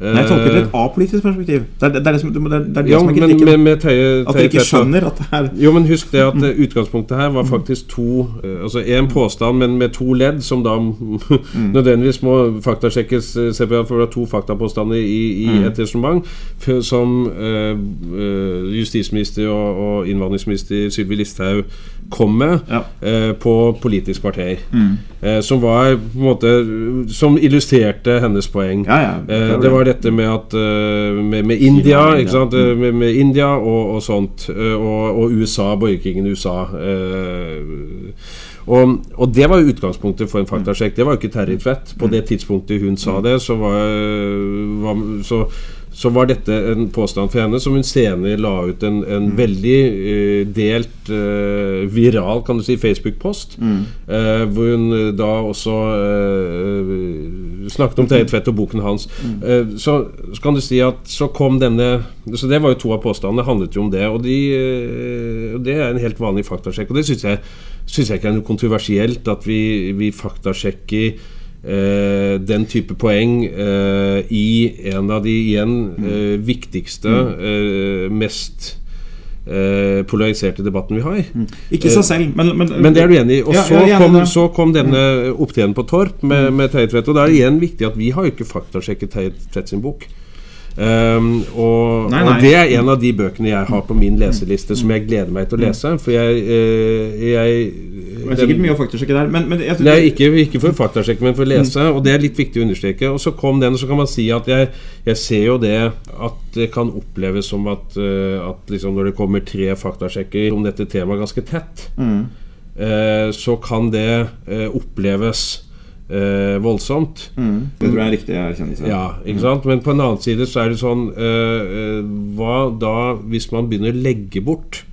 Nei, jeg tolker det i et apolitisk perspektiv. Det er det, er det, som, det, er, det, er det som er men kritikken. med, med Terje at dere ikke skjønner at det er Jo, men husk det at eh, utgangspunktet her var faktisk to eh, Altså én påstand, men med to ledd, som da nødvendigvis må faktasjekkes eh, separat, for det er to faktapåstander i, i et resonnement. Som eh, eh, justisminister og, og innvandringsminister Sylvi Listhaug kom med Ja. eh, på Politisk kvarter. Eh, som var på en måte Som illustrerte hennes poeng. Ja, ja, Eh, det det var var dette med at eh, med, med India, India. ikke sant? Eh, Med, med India og, og sånt. eh, Og, og USA, borgerkrigen i USA. eh, og, og det var jo utgangspunktet for en faktasjekk. Det var jo ikke Terje Tvedt. På det tidspunktet hun sa det, så var, var, så, så var dette en påstand for henne som hun senere la ut en, en veldig uh, delt uh, viral kan du si, Facebook-post. eh, hvor hun da også snakket om Terje Tvedt og boken hans. Eh, så, så kan du si at så kom denne Så det var jo to av påstandene, handlet jo om det. Og de, det er en helt vanlig faktasjekk. Og det syns jeg, synes jeg ikke er noe kontroversielt at vi, vi faktasjekker eh, den type poeng eh, i en av de igjen eh, viktigste, eh, mest eh, polariserte debatten vi har. Ikke i seg selv, men, men, Men det er du enig i. Og Ja, så, ja, kom, så kom denne opptjenen på Torp med, med Terje Tvedt. Og da er det igjen viktig at vi har jo ikke faktasjekket Terje Tvedt sin bok. Um, og, Nei, nei. og det er en av de bøkene jeg har på min leseliste som jeg gleder meg til å lese. For jeg, eh, jeg Det er sikkert mye å faktasjekke der, men, men jeg, Nei, ikke, ikke for faktasjekk, men for å lese. Og det er litt viktig å understreke. Og så kom den, og så kan man si at jeg, jeg ser jo det at det kan oppleves som at, eh, at liksom når det kommer tre faktasjekker om dette temaet ganske tett, eh, så kan det eh, oppleves eh, voldsomt. Det tror jeg er riktig erkjennelse. Ja, ikke sant? Men på en annen side så er det sånn eh, eh, Hva da hvis man begynner å legge bort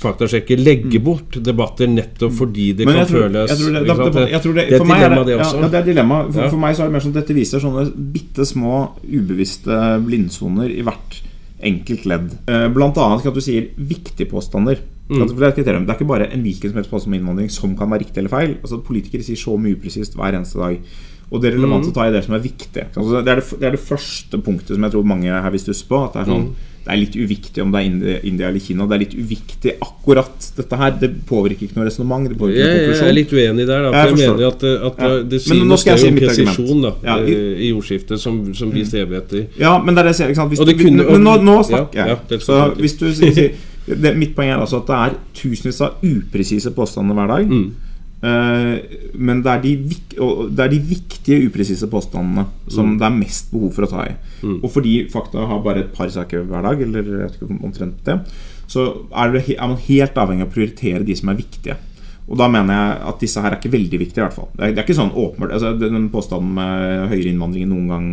faktasjekker, legge bort debatter nettopp fordi det kan føles det, er et dilemma, det, også. ja, det er dilemma. For, for meg så er det mer sånn at dette viser sånne bitte små ubevisste blindsoner i hvert enkelt ledd. Eh, Blant annet at du sier 'viktige påstander'. Mm. Det, er det er ikke bare en hvilken som helst påstand om innvandring som kan være riktig eller feil. Altså, politikere sier så mye upresist hver eneste dag. Og det er relevant Mm. å ta i det som er viktig. Altså, det, er det, det er det første punktet som jeg tror mange her vil stusse på. At det er sånn Mm. Det er litt uviktig om det er India, India eller Kina. Det er litt uviktig akkurat dette her. Det påvirker ikke noe resonnement. Det Jeg, jeg er litt uenig der. Da, for jeg, jeg mener at, at Ja. det nå noe større si presisjon da, Ja, i- eh, i jordskiftet som, som vi strever etter. Ja, men det er det jeg sier. Hvis Og du, kunne- men nå, nå snakker jeg. ja, det så hvis du sier Mitt poeng er altså at det er tusenvis av upresise påstander hver dag. Mm. Eh, men det er, de, det er de viktige upresise påstandene som det er mest behov for å ta i. Og fordi fakta har bare et par saker hver dag, eller jeg vet ikke omtrent det, så er, det, er man helt avhengig av å prioritere de som er viktige. Og da mener jeg at disse her er ikke veldig viktige, i hvert fall. Det er, det er ikke sånn åpenbart altså, Den påstanden med høyere innvandring enn noen gang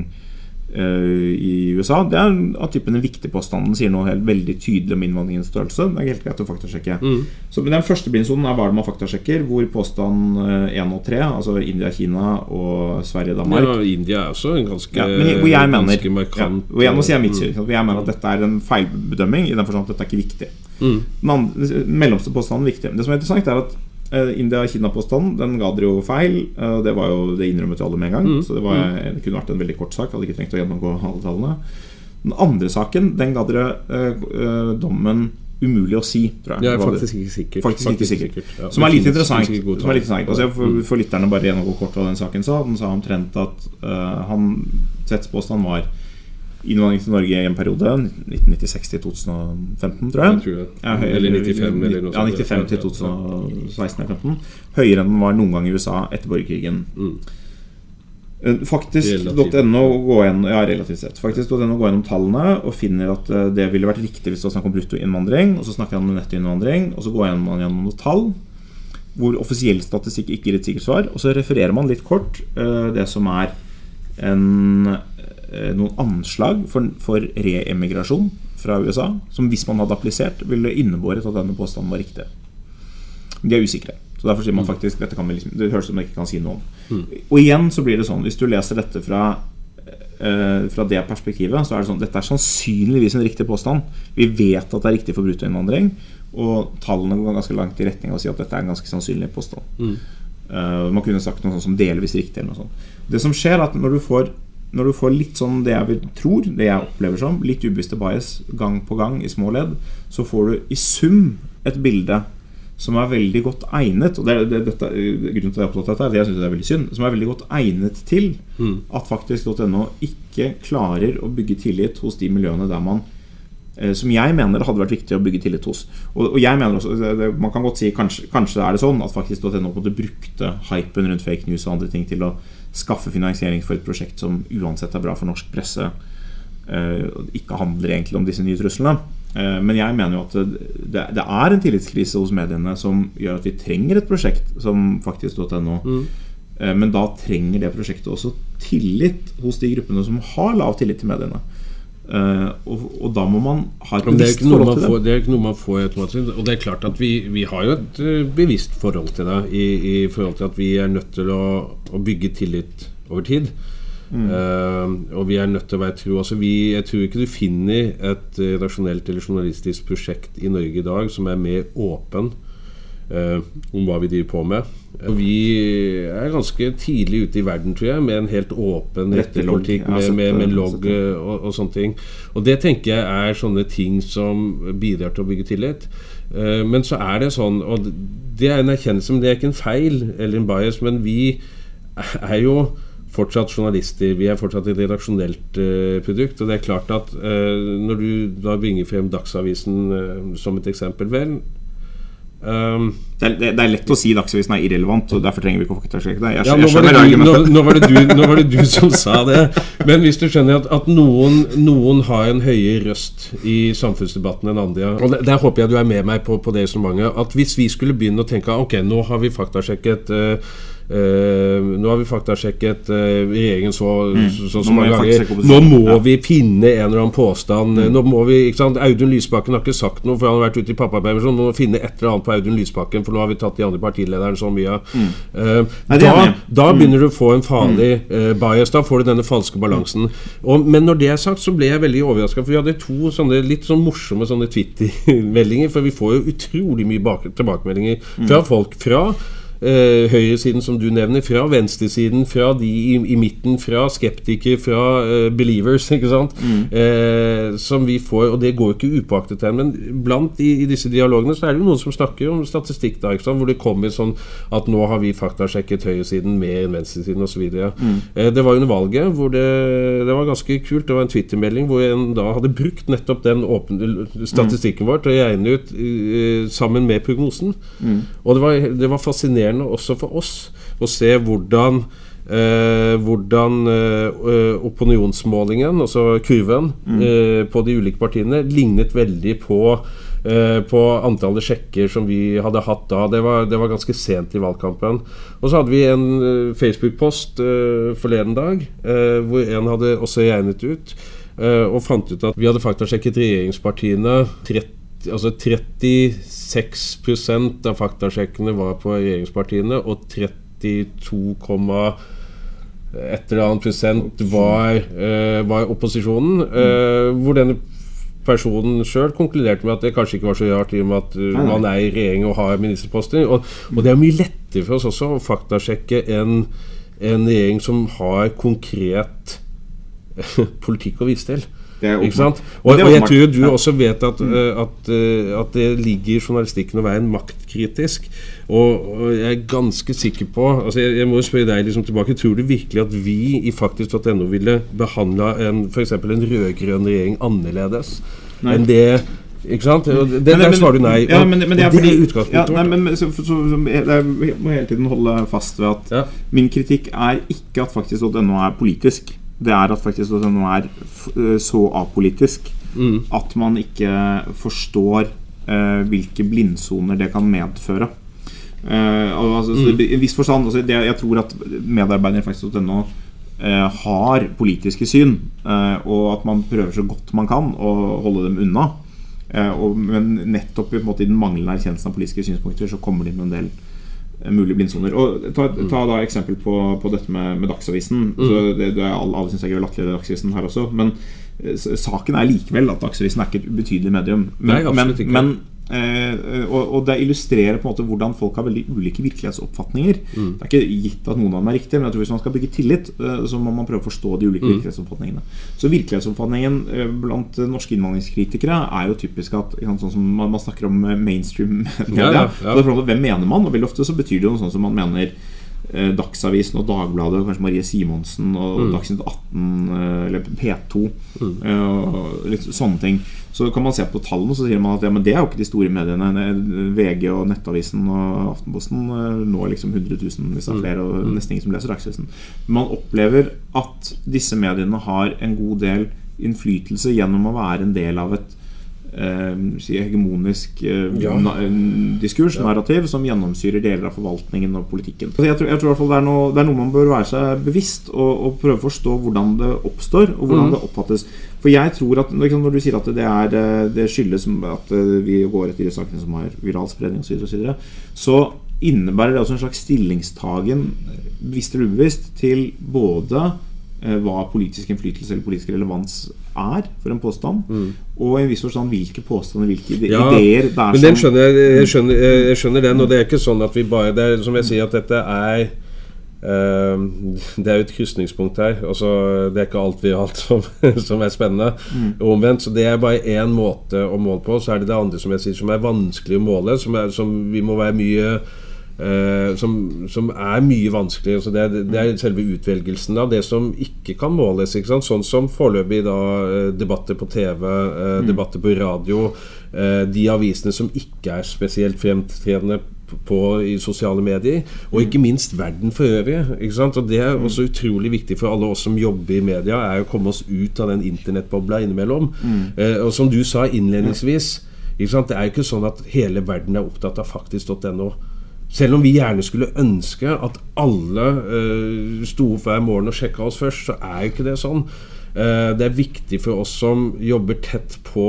i USA, det er av typen den viktige påstanden. Den sier noe helt veldig tydelig om innvandringens størrelse. Det er helt greit å faktasjekke. Så men Den første blindsonen er hva man faktasjekker, hvor påstand 1 og 3, altså India, Kina og Sverige, Danmark Ja, India er også en ganske, ja, men hvor jeg mener ganske ja, hvor jeg, Nå sier jeg mitt syn. ikke jeg mener at dette er en feilbedømming i den forstand at dette er ikke viktig. Mm. Den andre, den mellomste påstanden er viktig. Det som er interessant, er at eh, India-Kina-påstanden Den ga dere jo feil. eh, det var jo Det innrømmet jo alle med en gang. Mm. Så det, var, det kunne vært en veldig kort sak. Hadde ikke trengt å gjennomgå alle tallene. Den andre saken Den ga dere eh, eh, dommen umulig å si, tror jeg. Ja, faktisk ikke sikkert. Faktisk ikke sikker. Ja, Som er litt interessant. Som er litt interessant. Altså, for, for lytterne bare gjennomgå kort hva den saken sa. Den sa omtrent at uh, han Tvedts påstand var innvandring til Norge i en periode 1996 til 2015, tror jeg. Jeg tror jeg. Ja, høy- Eller 95, eller noe Ja, sånt. 95 til 2016 eller 15. Høyere enn den var noen gang i USA etter borgerkrigen. Mm. Eh, Faktisk.no gå gjennom, ja, relativt sett. Faktisk.no går gjennom tallene og finner at eh, det ville vært riktig hvis det var snakk om bruttoinnvandring. Og så snakker han om nettoinnvandring, og så går man gjennom noen tall hvor offisiell statistikk ikke gir et sikkert svar. Og så refererer man litt kort eh, det som er en, noen anslag for, for reemigrasjon fra USA, som hvis man hadde applisert, ville innebåret at denne påstanden var riktig. De er usikre. Så derfor sier man faktisk dette kan vi liksom, Det høres ut som man ikke kan si noe om. Og igjen så blir det sånn, hvis du leser dette fra eh, fra det perspektivet, så er det sånn Dette er sannsynligvis en riktig påstand. Vi vet at det er riktig for bruttoinnvandring, og tallene går ganske langt i retning av å si at dette er en ganske sannsynlig påstand. Eh, man kunne sagt noe sånt som delvis riktig. eller noe sånt. Det som skjer, er at når du får når du får litt sånn det jeg tror, det jeg opplever som, litt ubevisste bias gang på gang i små ledd, så får du i sum et bilde som er veldig godt egnet Og det, det, dette, grunnen til at jeg er opptatt av dette, er at jeg synes det er veldig synd. Som er veldig godt egnet til at faktisk.no ikke klarer å bygge tillit hos de miljøene der man eh, som jeg mener det hadde vært viktig å bygge tillit hos. Og, og jeg mener også, det, Man kan godt si kanskje, kanskje er det sånn at faktisk.no brukte hypen rundt fake news og andre ting til å skaffe finansiering for et prosjekt som uansett er bra for norsk presse. eh, ikke handler egentlig om disse nye truslene. Eh, men jeg mener jo at det, det er en tillitskrise hos mediene som gjør at vi trenger et prosjekt som faktisk.no. Mm. Men da trenger det prosjektet også tillit hos de gruppene som har lav tillit til mediene. Eh, og, og da må man ha et bevisst forhold til det. får, det er ikke noe man får automatisk. Og det er klart at vi, vi har jo et eh, bevisst forhold til det, i, i forhold til at vi er nødt til å, å bygge tillit over tid. Mm. Uh, og vi er nødt til å være tro. Altså vi, jeg tror ikke du finner et redaksjonelt eller journalistisk prosjekt i Norge i dag som er mer åpen eh, om hva vi driver på med. Og vi er ganske tidlig ute i verden, tror jeg, med en helt åpen Rette rettepolitikk med, med, med logg sett det. eh, og, og sånne ting. Og det tenker jeg er sånne ting som bidrar til å bygge tillit. Eh, Men så er det sånn, og det er en erkjennelse, men det er ikke en feil eller en bias, men vi er jo fortsatt journalister. Vi er fortsatt et redaksjonelt eh, produkt. Og det er klart at eh, når du da bringer frem Dagsavisen eh, som et eksempel, vel ehm, Det er, det er lett å si Dagsavisen er irrelevant, og derfor trenger vi ikke å faktasjekke det. Jeg, Ja, nå var, det du, nå, nå, var det du, nå var det du som sa det. Men hvis du skjønner at, at noen, noen har en høyere røst i samfunnsdebatten enn andre Og der, der håper jeg du er med meg på, på det resonnementet. At hvis vi skulle begynne å tenke Ok, nå har vi faktasjekket eh, Nå har vi faktasjekket uh, regjeringen så, så, så, så Nå må mange ganger. Nå må Ja. Mm. vi finne en eller annen påstand. Nå må vi, ikke sant? Audun Lysbakken har ikke sagt noe, for han har vært ute i pappapermisjon. Nå må vi finne et eller annet på Audun Lysbakken, for nå har vi tatt de andre partilederne så mye. av. Mm. Er da, da begynner du å få en farlig uh, bias. Da får du denne falske balansen. Og, men når det er sagt, så ble jeg veldig overraska. For vi hadde to sånne litt sånn morsomme sånne Twitter-meldinger. For vi får jo utrolig mye tilbakemeldinger fra folk fra eh, høyresiden, som du nevner, fra venstresiden, fra de i, i midten, fra skeptikere, fra eh, believers, ikke sant? Eh, som vi får, og det går ikke upåaktet hen. Men blant i, i disse dialogene så er det jo noen som snakker om statistikk, da, ikke sant? hvor det kommer sånn at nå har vi faktasjekket høyresiden mer enn venstresiden osv. Mm. Eh, det var under valget hvor det, det var ganske kult. Det var en Twitter-melding hvor en da hadde brukt nettopp den åpne statistikken vår til å regne ut eh, sammen med prognosen. Og det var, det var fascinerende fascinerende også for oss å se hvordan Eh, hvordan eh, opinionsmålingen, altså kurven, mm. eh, på de ulike partiene lignet veldig på, eh, på antallet sjekker som vi hadde hatt da. Det var, det var, ganske sent i valgkampen. Og så hadde vi en eh, Facebook-post eh, forleden dag hvor en hadde også regnet ut og fant ut at vi hadde faktasjekket regjeringspartiene 30 altså 36% av faktasjekkene var på regjeringspartiene, og 32, et eller annet prosent var, uh, var opposisjonen. Uh, hvor denne personen sjøl konkluderte med at det kanskje ikke var så rart i og med at uh, man er i regjering og har ministerposter. Og, og, det er mye lettere for oss også å faktasjekke en, en regjering som har konkret politikk å vise til. Ikke sant? Og, og, jeg tror du også vet at, at, at, det ligger i journalistikken å være en maktkritisk. Og, og, jeg er ganske sikker på altså jeg, jeg må spørre deg liksom tilbake Tror du virkelig at vi i faktisk.no ville behandla f.eks. en rød-grønn regjering annerledes nei. enn det ikke sant? Det, men, der svarer du nei. Ja, men, men, det er fordi, ja, nei, men, så, så, så, jeg må hele tiden holde fast ved at ja. min kritikk er ikke at faktisk.no er politisk. Det er at faktisk.no er så apolitisk mm. at man ikke forstår uh, hvilke blindsoner det kan medføre. Uh, altså, mm. I viss forstand altså, det, Jeg tror at medarbeidere i faktisk.no uh, har politiske syn, og at man prøver så godt man kan å holde dem unna. Og, men nettopp måte, i den manglende erkjennelsen av politiske synspunkter så kommer de med en del mulige blindsoner. Og Ta, mm. ta da eksempel på, på dette med, med Dagsavisen. Mm. Så det, det er, alle syns jeg er latterlig Dagsavisen her også. Men saken er likevel at Dagsavisen er ikke et ubetydelig medium. Men, men, men Eh, og, og, det illustrerer på en måte hvordan folk har veldig ulike virkelighetsoppfatninger. Mm. Det er ikke gitt at noen av dem er riktige, men jeg tror hvis man skal bygge tillit, eh, så må man prøve å forstå de ulike mm. virkelighetsoppfatningene. Så virkelighetsoppfatningen eh, blant norske innvandringskritikere er jo typisk at sånn som man, man snakker om mainstream media. Ja, ja, ja. Hvem mener man? Og veldig ofte så betyr det noe sånt som man mener eh, Dagsavisen og Dagbladet, kanskje Marie Simonsen og mm. Dagsnytt 18 eh, eller P2. Mm. Eh, litt sånne ting. Så kan man se på tallene så sier man at ja, men det er jo ikke de store mediene. VG og Nettavisen og Aftenposten eh, når liksom 100 000 hvis det er mm. flere, og nesten ingen som leser Dagsavisen. Man opplever at disse mediene har en god del innflytelse gjennom å være en del av et eh, hegemonisk eh, ja. diskurs, narrativ, som gjennomsyrer deler av forvaltningen og politikken. Så jeg tror, jeg tror det, er noe, det, er noe, man bør være seg bevisst og, og, prøve å forstå hvordan det oppstår, og hvordan mm. det oppfattes. For jeg tror at liksom, Når du sier at det, er, eh, det skyldes at vi går etter de sakene som har viralspredning osv., så, videre, så innebærer det også en slags stillingstagen, bevisst eller ubevisst, til både hva politisk innflytelse eller politisk relevans er for en påstand. Mm. Og i en viss forstand hvilke påstander, hvilke ja, ideer det er men den skjønner jeg, jeg, skjønner, jeg skjønner den, og det er ikke sånn at vi bare Det er som jeg sier, at dette er uh, det er jo et krysningspunkt her. Altså, det er ikke alt vi har hatt som, som er spennende. Mm. Omvendt. Så det er bare én måte å måle på. Så er det det andre som jeg sier som er vanskelig å måle. Som, er, som vi må være mye Uh, som, som, er mye vanskelig. Altså det, er, det, er, selve utvelgelsen av det som ikke kan måles. Ikke sånn som foreløpig da uh, debatter på TV, uh, mm. debatter på radio. de avisene som ikke er spesielt fremtredende på, i sosiale medier. Og ikke minst verden for øvrig. Og Det er også utrolig viktig for alle oss som jobber i media, er å komme oss ut av den internettbobla innimellom. Mm. og som du sa innledningsvis, det er jo ikke sånn at hele verden er opptatt av faktisk.no. Selv om vi gjerne skulle ønske at alle uh, sto opp hver morgen og sjekka oss først, så er jo ikke det sånn. Uh, det er viktig for oss som jobber tett på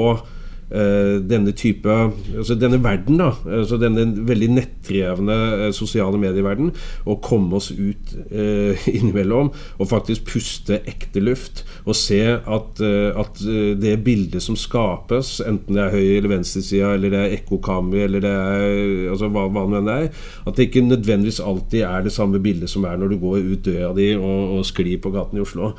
denne type Altså denne verden, da. Altså denne veldig nettdrevne uh, sosiale medieverden. Og komme oss ut eh, innimellom og faktisk puste ekte luft. Og se at, at det bildet som skapes, enten det er høyre- eller venstresida, eller det er ekkokammer, eller det er altså hva, hva det er, at det ikke nødvendigvis alltid er det samme bildet som er når du går ut døra di og, og sklir på gaten i Oslo.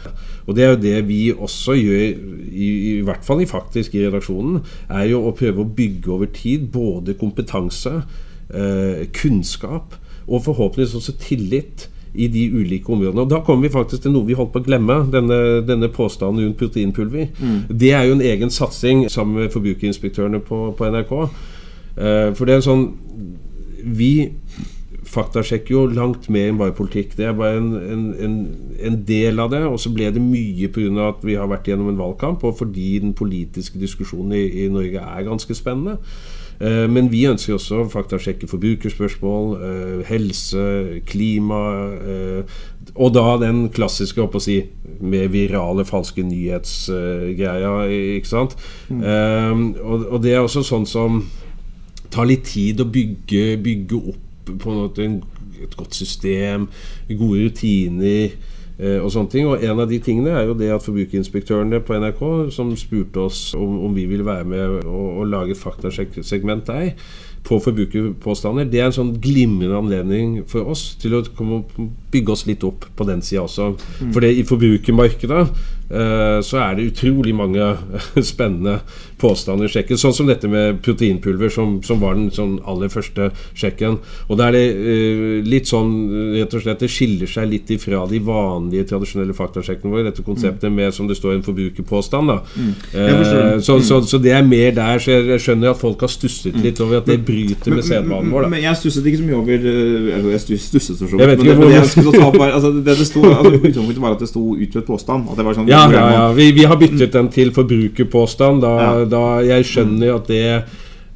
Og det er jo det vi også gjør, i, i hvert fall i faktisk i redaksjonen er jo å prøve å bygge over tid både kompetanse, eh, kunnskap og forhåpentligvis også tillit i de ulike områdene. Og Da kommer vi faktisk til noe vi holdt på å glemme, denne, denne påstanden rundt proteinpulver. Mm. Det er jo en egen satsing sammen med forbrukerinspektørene på, på NRK. Eh, for det er en sånn Vi faktasjekker jo langt mer enn bare politikk. Det er bare en, en, en, en del av det. Og så ble det mye pga. at vi har vært gjennom en valgkamp, og fordi den politiske diskusjonen i, i Norge er ganske spennende. Eh, men vi ønsker også faktasjekke forbrukerspørsmål, eh, helse, klima. Eh, og da den klassiske å si, med virale, falske nyhetsgreia. ikke sant? Mm. Og, og det er også sånn som tar litt tid å bygge, bygge opp på en et godt system, gode rutiner eh, og sånne ting. Og en av de tingene er jo det at forbrukerinspektørene på NRK, som spurte oss om, om vi ville være med og, og lage et faktasegment der, på forbrukerpåstander, det er en sånn glimrende anledning for oss til å bygge oss litt opp på den sida også. Mm. For det i forbrukermarkedet så er det utrolig mange spennende påstander i sjekken. Sånn som dette med proteinpulver, som, som var den sånn aller første sjekken. Og da er det uh, litt sånn rett og slett Det skiller seg litt ifra de vanlige, tradisjonelle faktasjekkene våre. Dette konseptet mm. med, som det står, en forbrukerpåstand. mm. så, så, så, det er mer der. Så jeg, skjønner at folk har stusset mm. litt over at det bryter med sedvanen vår. Da. Men jeg stusset ikke så mye over eller Jeg stusset så vidt. Men det, det, jeg skulle ta opp altså, det, det sto, altså, var at det sto utbredt påstand. At det var sånn ja, ja, ja. Vi, vi, har byttet den til forbrukerpåstand, da, ja. da jeg skjønner at det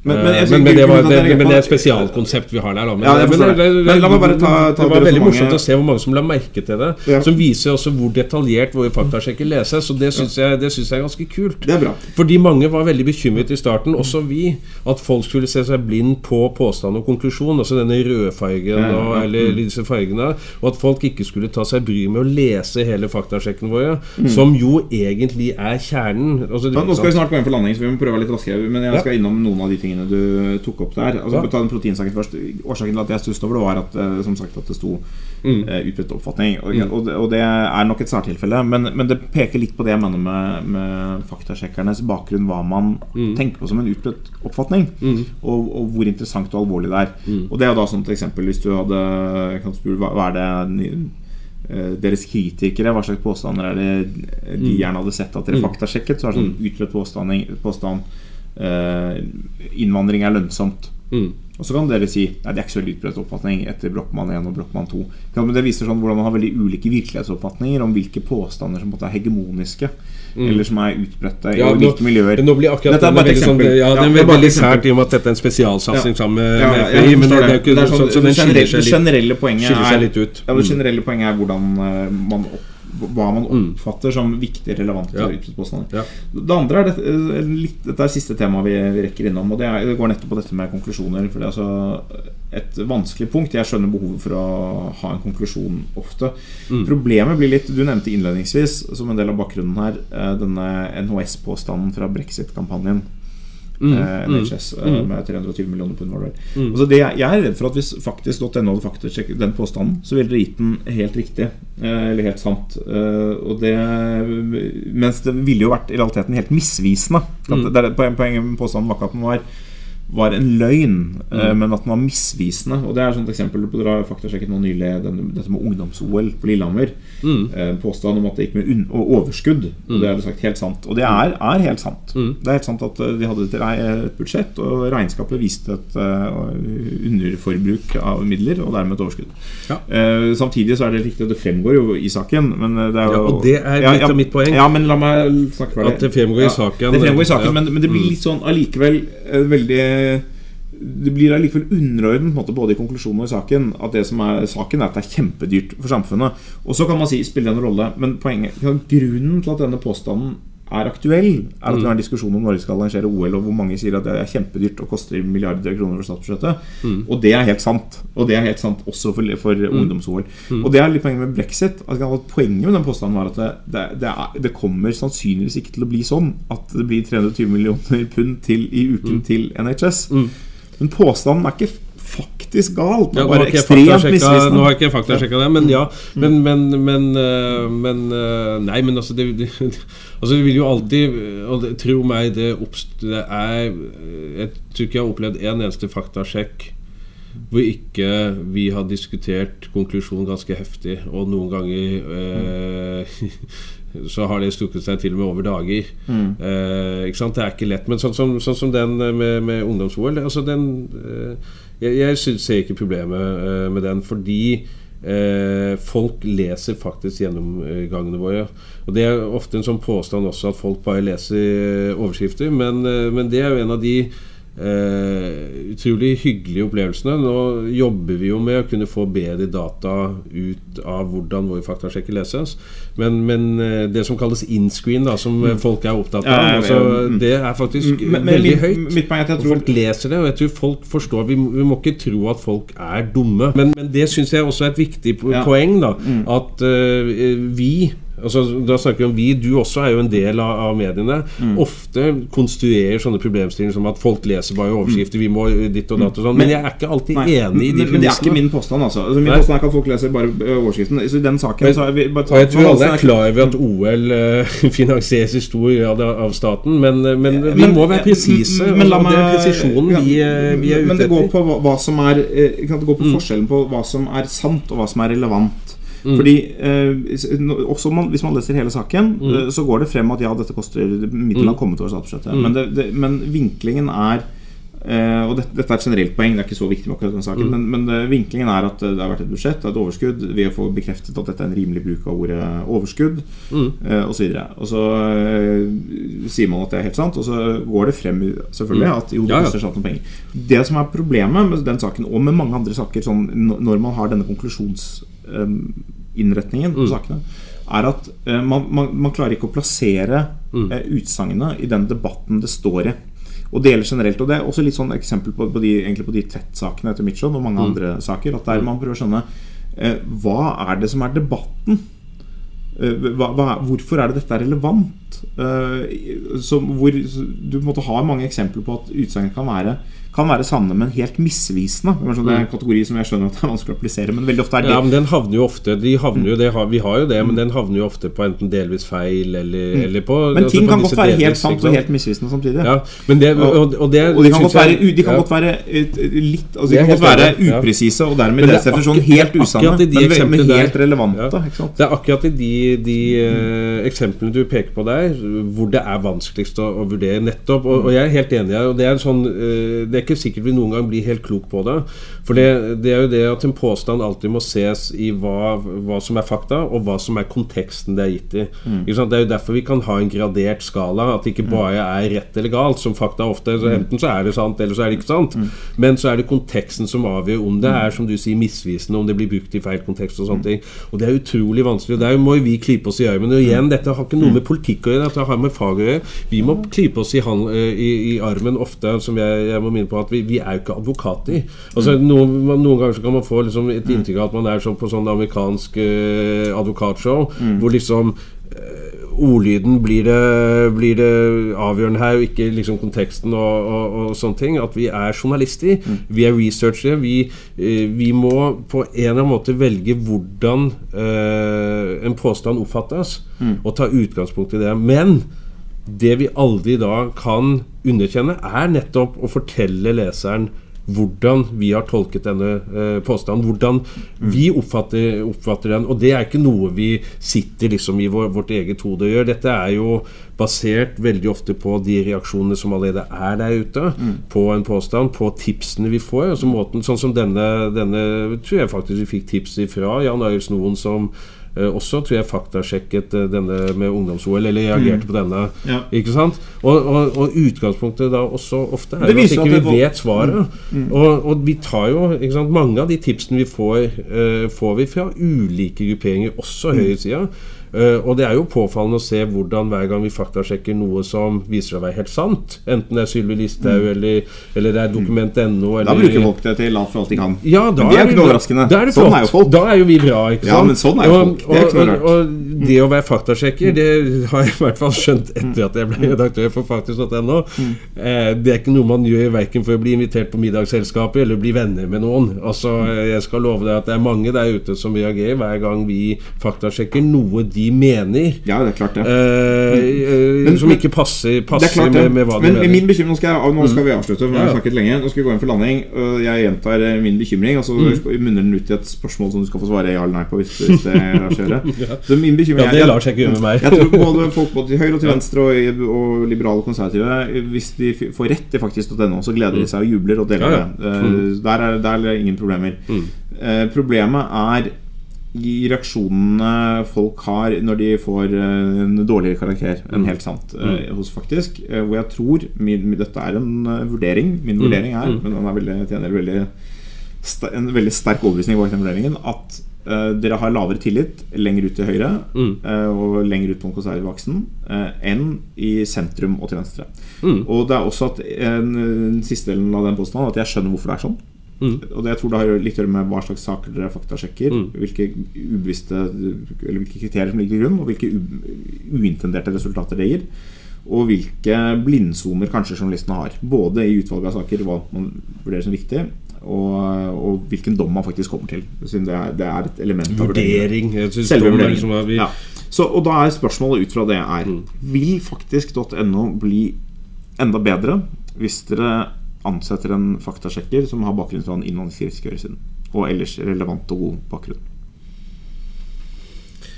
men, men, jeg, men, men, det, var, det, men, det, er et spesialkonsept vi har der. Da. Men, ja, men, la meg bare ta, ta Det var veldig morsomt å se hvor mange som la merke til det. Ja. Som viser også hvor detaljert våre faktasjekker leses. Og det syns jeg, jeg, er ganske kult. Det er bra Fordi mange var veldig bekymret i starten, også vi, at folk skulle se seg blind på påstand og konklusjon. Altså denne rødfargen og, eller disse fargene. Og at folk ikke skulle ta seg bryet med å lese hele faktasjekken våre, mm. som jo egentlig er kjernen. Altså, nå skal vi snart gå inn for landing, så vi må prøve litt raskere. Men jeg skal innom noen av de tingene tingene du tok opp der. Altså, ja. ta den proteinsaken først Årsaken til at jeg stusset over det, var at, eh, som sagt, at det sto mm. uh, utbredt oppfatning. Og, mm. og, det, og, det, er nok et særtilfelle, men, men, det peker litt på det jeg mener med, med faktasjekkernes bakgrunn. Hva man mm. tenker på som en utbredt oppfatning, mm. og, og, hvor interessant og alvorlig det er. Mm. Og det er da sånn til eksempel hvis du hadde kan spørre, hva, hva er det eh, deres kritikere, hva slags påstander er det de mm. gjerne hadde sett at dere faktasjekket? Så er det sånn utbredt påstand, innvandring er lønnsomt. Mm. Og så kan dere si Nei, det er ikke så utbredt oppfatning etter Brochmann 1 og Brochmann 2. Men det viser sånn hvordan man har veldig ulike virkelighetsoppfatninger om hvilke påstander som er hegemoniske. Mm. Eller som er utbredte ja, i hvilke miljøer. Nå blir akkurat dette er bare et sånn- eksempel. Sånn, ja, det er veldig sært i og med at dette er en spesialsatsing ja. sammen med, ja, ja, FI. Men det, er ikke det er sånn, så, så skiller seg litt, generelle poenget seg litt ut. Ja, det generelle poenget er hvordan uh, man opp hva man mm. oppfatter som viktige, relevante ja. utbyttepåstander. Ja. Det andre er dette, eh, litt, dette er siste temaet vi, vi, rekker innom. Og det, er, det, går nettopp på dette med konklusjoner. For det er altså et vanskelig punkt. Jeg skjønner behovet for å ha en konklusjon ofte. Mm. Problemet blir litt Du nevnte innledningsvis, som en del av bakgrunnen her, eh, denne NHS-påstanden fra brexit-kampanjen. Mm, eh, NHS mm, eh, med 320 millioner pund. Mm. Altså det, jeg er redd for at hvis faktisk.no hadde faktasjekket den påstanden, så ville dere gitt den helt riktig. Eh, eller helt sant. Og det, mens det ville jo vært i realiteten helt misvisende. Mm. Poenget med påstanden var ikke at den var var en løgn, eh, mm. men at den var misvisende. Og Det er et eksempel på Dere har faktasjekket noe nylig den, dette med ungdoms-OL på Lillehammer. Mm. Eh, påstand om at det gikk med overskudd. Mm. det er det sagt helt sant. Og det er, er helt sant. Mm. Det er helt sant at eh, de hadde et budsjett, og regnskapet viste et underforbruk av midler, og dermed et overskudd. Ja. Samtidig så er det riktig at det fremgår jo i saken. Men det er jo, ja, og det er litt ja, av mitt poeng. Ja, men la meg snakke ferdig. At det fremgår i saken. Det fremgår i saken, men, men, det blir mm. litt sånn allikevel veldig det blir allikevel underordnet både i konklusjonen og i saken at det som er saken er at det er kjempedyrt for samfunnet. Og så kan man si spiller det en rolle, men poenget grunnen til at denne påstanden er aktuell, er at vi har en diskusjon om Norge skal arrangere OL, og hvor mange sier at det er kjempedyrt og koster milliarder av kroner for statsbudsjettet. Mm. Og det er helt sant. Og det er helt sant også for, for mm. ungdoms-OL. Mm. Og det er litt poenget med brexit. At poenget med den påstanden var at det, det, det, er, det, kommer sannsynligvis ikke til å bli sånn at det blir 320 millioner pund til i uken mm. til NHS. Mm. Men påstanden er ikke faktisk galt, Ja, bare ekstremt misvisende. Nå har ikke jeg faktasjekka det, men ja. Mm. Men, men, men, eh, men eh, Nei, men altså det, det, altså det vil jo alltid og Tro meg, det, det er Jeg tror ikke jeg har opplevd en eneste faktasjekk hvor ikke vi har diskutert konklusjonen ganske heftig, og noen ganger eh, så har det stukket seg til og med over dager. Mm. Eh, ikke sant? Det er ikke lett. Men sånn, som, sånn som den med, med ungdoms-OL altså den, eh, Jeg, jeg synes, ser ikke problemet eh, med den, fordi eh, folk leser faktisk gjennomgangene våre. Og Det er ofte en sånn påstand også at folk bare leser overskrifter, men, eh, men det er jo en av de Uh, utrolig hyggelige opplevelsene. Nå jobber vi jo med å kunne få bedre data ut av hvordan våre faktasjekker leses. Men, men uh, det som kalles in-screen, da som mm. folk er opptatt av, ja, altså, mm. det er faktisk men, veldig høyt. Er at jeg tror Folk leser det, og jeg tror folk forstår Vi, vi må ikke tro at folk er dumme. Men, men det syns jeg også er et viktig poeng. da mm. At uh, vi altså, Da snakker vi om vi. Du også er jo en del av, av mediene. Mm. Ofte konstruerer sånne problemstillinger som at folk leser bare overskrifter. Vi må ditt og datt og sånn. Men jeg er ikke alltid nei, enig i de. Men det er ikke min påstand, altså. altså min nei. påstand er ikke at folk leser bare overskriften. Så i den saken men, så er vi bare Og jeg tror alle er klar over at OL uh, finansieres i stor grad av, av staten, men, men ja, vi men, må være presise. Men, og det er presisjonen vi, uh, vi, er ute etter. Men det går på hva, som er Det går på mm. forskjellen på hva som er sant, og hva som er relevant. Mm. Fordi eh, også man, Hvis man leser hele saken, mm. Eh, så går det frem at ja, dette koster midlene har mm. kommet over statsbudsjettet. Men, det, det, men vinklingen er Uh, og dette, dette, er et generelt poeng, det er ikke så viktig med akkurat den saken. Mm. Men, men uh, vinklingen er at uh, det har vært et budsjett, det et overskudd. Vi har fått bekreftet at dette er en rimelig bruk av ordet overskudd, mm. uh, osv. Og, og så sier man at det er helt sant, og så går det frem selvfølgelig mm. at jo, det koster staten penger. Det som er problemet med den saken, og med mange andre saker, sånn, når man har denne konklusjons innretningen på mm. sakene, er at eh, man, man, man, klarer ikke å plassere mm. uh, utsagnene i den debatten det står i. Og det gjelder generelt. Og det er også litt sånn eksempel på, på de, på de tettsakene etter mitt skjønn, og mange mm. andre saker. At der man prøver å skjønne eh, hva er det som er debatten? Hva, hva, hvorfor er det dette er relevant? Så, hvor, du måtte ha mange eksempler på at utsagn kan være kan være sanne, men helt misvisende. Det er en mm. kategori som jeg skjønner at det er vanskelig å applisere. Men veldig ofte er det Ja, men den havner jo ofte de havner jo, det, Vi har jo det, men den havner jo ofte på enten delvis feil eller, mm. eller på Men altså ting kan godt være helt sant og helt misvisende samtidig. Ja, men det, og, og, det, og de kan godt være, de kan ja. godt være litt altså De kan godt være upresise og dermed deres definisjon helt usanne, men, men helt relevante. Ja. Det er akkurat i de, de uh, eksemplene du peker på der, hvor det er vanskeligst å, å vurdere nettopp. Og, og, jeg er helt enig. Og det er en sånn uh, det er ikke sikkert vi noen gang blir helt klok på det. For det, det, er jo det at en påstand alltid må ses i hva, hva, som er fakta, og hva som er konteksten det er gitt i. Mm. Det er jo derfor vi kan ha en gradert skala. At det ikke mm. bare er rett eller galt, som fakta ofte så mm. Enten så er det sant, eller så er det ikke sant. Mm. Men så er det konteksten som avgjør om det er som du sier misvisende, om det blir brukt i feil kontekst og sånne ting. Og det er utrolig vanskelig. Og der må vi klype oss i armen. Og igjen, dette har ikke noe med politikk å gjøre, dette har med fag å gjøre. Vi må klype oss i, hand, eh, i, i armen ofte, som jeg, jeg må minne på på at vi, vi er jo ikke advokater. Altså, mm. noen, noen, ganger så kan man få liksom, et mm. inntrykk av at man er sånn på sånn amerikansk uh, advokatshow, mm. hvor liksom uh, ordlyden blir det, blir det, avgjørende her, og ikke liksom konteksten og, og, og, sånne ting. At vi er journalister. Mm. Vi er researchere. Vi, uh, vi, må på en eller annen måte velge hvordan en påstand oppfattes, mm. og ta utgangspunkt i det. Men det vi aldri da kan underkjenne, er nettopp å fortelle leseren hvordan vi har tolket denne eh, påstanden. Hvordan vi oppfatter, oppfatter, den. Og det er ikke noe vi sitter liksom i vår, vårt eget hode og gjør. Dette er jo basert veldig ofte på de reaksjonene som allerede er der ute. Mm. På en påstand, på tipsene vi får. Altså måten, sånn som denne, denne tror jeg faktisk vi fikk tips ifra Jan Arild Snoen som også tror jeg faktasjekket eh, denne med ungdoms-OL, eller reagerte mm. på denne. Ja. Ikke sant? Og, og, og, utgangspunktet da også ofte er jo at ikke vi vet svaret. Mm. Mm. Og, og, vi tar jo ikke sant, Mange av de tipsene vi får, uh, får vi fra ulike grupperinger, også mm. høyresida. Uh, og det er jo påfallende å se hvordan hver gang vi faktasjekker noe som viser seg å være helt sant, enten det er Sylvi Listhaug mm. eller, eller, det er dokument.no Da bruker folk det til alt for alt de kan. Ja, men det er jo ikke noe overraskende. Er det sånn er jo folk. Da er jo vi bra, ikke sant? Ja, men sånn er jo folk. Det er ikke og, rart. og, og, og det å være faktasjekker, det har jeg i hvert fall skjønt etter at jeg ble redaktør for faktisk.no. Eh, det er ikke noe man gjør verken for å bli invitert på middagsselskapet eller bli venner med noen. Altså, Jeg skal love deg at det er mange der ute som reagerer hver gang vi faktasjekker noe de mener. Ja, det er klart det. Eh, eh, Men- som men- ikke passer, er passer klart det. med, med hva de Men mener. min bekymring Nå skal, jeg, nå skal vi avslutte, for vi har snakket lenge. Nå skal vi gå inn for landing. Jeg gjentar eh, min bekymring, og så munner den ut i et spørsmål som du skal få svare ja eller nei på. Hvis, hvis det lar seg gjøre. Så min bekymring Ja, det lar seg ikke gjøre med meg. Jeg tror både folk både til høyre og til venstre og, og liberale og konservative Hvis de får rett i faktisk.no, så gleder de seg og jubler og deler Ja, ja. det. Eh, Der, er, der er ingen problemer. Eh, Problemet er i reaksjonene folk har når de får eh, en dårligere karakter enn helt sant mm. hos faktisk. eh, Hvor jeg tror min, min, Dette er en eh, vurdering. Min vurdering er, men den er veldig, tjener veldig en veldig sterk overbevisning bak den vurderingen at uh, dere har lavere tillit lenger ut til høyre Mm. eh, og lenger ut på den konservative aksen uh, enn i sentrum og til venstre. Mm. Og det er også at en, den siste delen av den påstanden at jeg skjønner hvorfor det er sånn. Mm. Og det jeg tror det har litt å gjøre med hva slags saker dere faktasjekker. Mm. Hvilke ubevisste Eller hvilke kriterier som ligger til grunn, og hvilke u uintenderte resultater det gir. Og hvilke blindsoner kanskje journalistene har. Både i utvalget av saker, hva man vurderer som viktig, og, og hvilken dom man faktisk kommer til. Siden det er, det er et element av. Vurdering. Selve er vurderingen. liksom vi- ja. Så, og da er spørsmålet ut fra det er Mm. Vil faktisk.no bli enda bedre hvis dere ansetter en faktasjekker som har bakgrunn fra en innvandringskrigskøyresiden, og ellers relevant og god bakgrunn?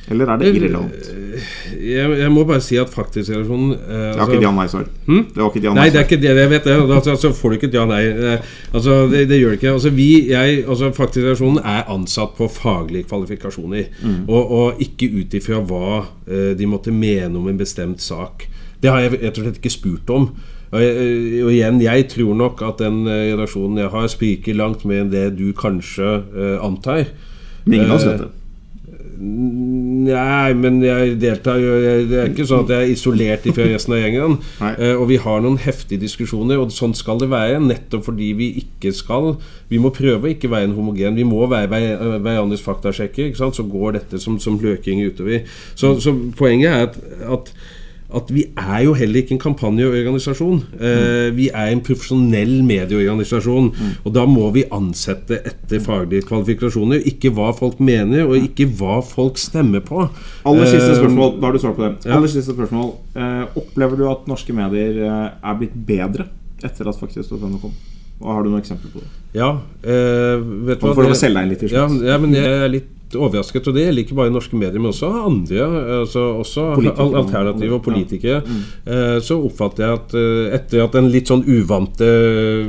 Eller er det irrelevant? Jeg, jeg må bare si at faktisk-relasjonen eh, Det var altså- ikke et ja-nei-svar. Det var ikke et Nei, det er ikke det. Jeg vet det. Altså, altså får du ikke et ja-nei eh, Altså, det, det gjør det ikke. Altså, vi, jeg, altså, Faktisk-relasjonen er ansatt på faglige kvalifikasjoner, og, og ikke ut ifra hva eh, de måtte mene om en bestemt sak. Det har jeg rett og slett ikke spurt om. Og, og igjen, jeg tror nok at den eh, redaksjonen jeg har, spriker langt mer enn det du kanskje uh, antar. Men ingen av oss Eh, vet det. Nei, men jeg deltar jo Det er ikke sånn at jeg er isolert fra resten av gjengen. Eh, og vi har noen heftige diskusjoner, og sånn skal det være. Nettopp fordi vi ikke skal Vi må prøve å ikke være en homogen. Vi må være hver- eh, hverandres faktasjekker. Så går dette som, som løking utover. Så, så poenget er at, at at vi er jo heller ikke en kampanjeorganisasjon. Eh, vi er en profesjonell medieorganisasjon. Og da må vi ansette etter faglige kvalifikasjoner. Ikke hva folk mener, og ikke hva folk stemmer på. Aller siste Eh, spørsmål. Da har du svart på det. ja. Aller siste spørsmål eh, Opplever du at norske medier er blitt bedre etter at faktisk.no kom? Og Har du noen eksempler på det? Ja. Eh, vet du hva får lov å selge deg litt til Ja, ja, men jeg er litt overrasket, og det gjelder ikke bare norske medier, men også andre. Altså, også Politikere. alternative og politikere. Mm. Eh, så oppfatter jeg at eh, etter at en litt sånn uvante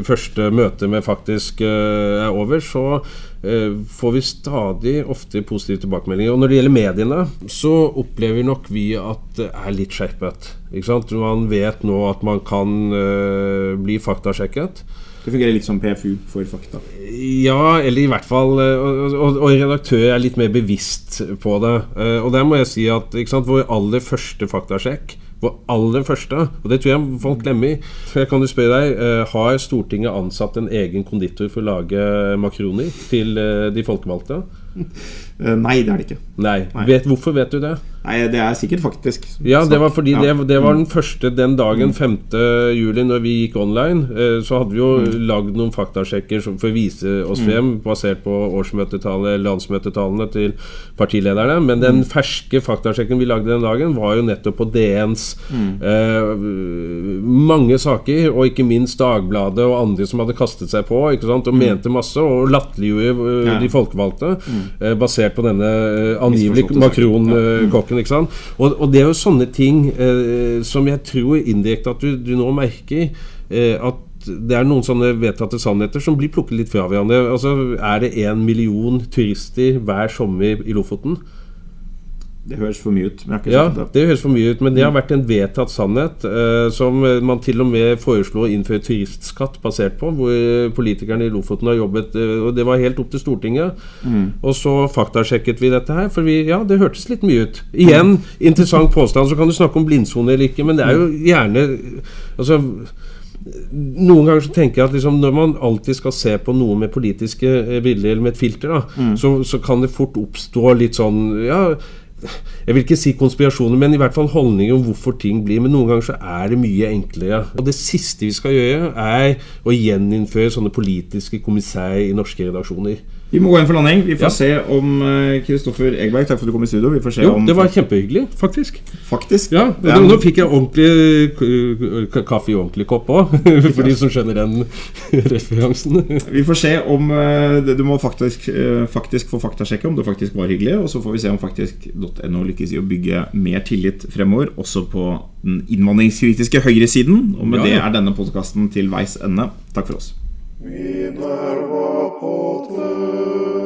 første møte med faktisk eh, er over, så eh, får vi stadig ofte positive tilbakemeldinger. Og når det gjelder mediene, så opplever nok vi at det er litt skjerpet. Ikke sant? Man vet nå at man kan eh, bli faktasjekket. Det fungerer litt som PFU for fakta. Ja, eller i hvert fall eh, Og, og, og redaktør er litt mer bevisst på det. Eh, Og der må jeg si at sant, vår aller første faktasjekk vår aller første, og det tror jeg folk glemmer For jeg kan jo spørre deg, eh, Har Stortinget ansatt en egen konditor for å lage makroner til de folkevalgte? Eh, Nei, det er det ikke. Nei. Nei. Vet, hvorfor vet du det? Nei, Det er sikkert faktisk. Ja, det var fordi Ja. det, det var den første den dagen 5. juli når vi gikk online. eh, Så hadde vi jo lagd noen faktasjekker for å vise oss frem, basert på årsmøtetallet, landsmøtetallene til partilederne. Men den ferske faktasjekken vi lagde den dagen, var jo nettopp på DNs eh, mange saker, og ikke minst Dagbladet og andre som hadde kastet seg på og mente masse, og latterliggjorde eh, de folkevalgte, eh, basert på denne eh, angivelig ikke sant? Og, og det er jo sånne ting eh, som jeg tror indirekte at du, du nå merker eh, at det er noen sånne vedtatte sannheter som blir plukket litt fra hverandre. Altså, Er det én million turister hver sommer i Lofoten? Det høres for mye ut. Men jeg har ikke Ja, det. høres for mye ut, men det har vært en vedtatt sannhet eh, som eh, man til og med foreslo å innføre turistskatt basert på, hvor eh, politikerne i Lofoten har jobbet eh, Og det var helt opp til Stortinget. Og så faktasjekket vi dette her, for vi, ja, det hørtes litt mye ut. Igjen, interessant påstand. Så kan du snakke om blindsone eller ikke, men det er jo gjerne Altså noen ganger så tenker jeg at liksom, når man alltid skal se på noe med politiske bilder eller med et filter, da, Mm. så, så kan det fort oppstå litt sånn Ja, jeg vil ikke si konspirasjoner, men i hvert fall holdninger om hvorfor ting blir. Men noen ganger så er det mye enklere. Og det siste vi skal gjøre, er å gjeninnføre sånne politiske kommissærer i norske redaksjoner. Vi må gå inn for landing. Vi får Ja. se om Kristoffer Kristoffer Egberg Takk for at du kom i studio. Vi får se Jo, om det var kjempehyggelig, faktisk. Faktisk. Ja, Ja. Nå fikk jeg ordentlig k- kaffe i ordentlig kopp òg, for de som skjønner den referansen. Vi får se om uh, Du må faktisk, uh, faktisk få faktasjekke om det faktisk var hyggelig. Og så får vi se om faktisk.no lykkes i å bygge mer tillit fremover, også på den innvandringskritiske høyresiden. Og med Ja, det er denne podkasten til veis ende. Takk for oss. Minerva-podden.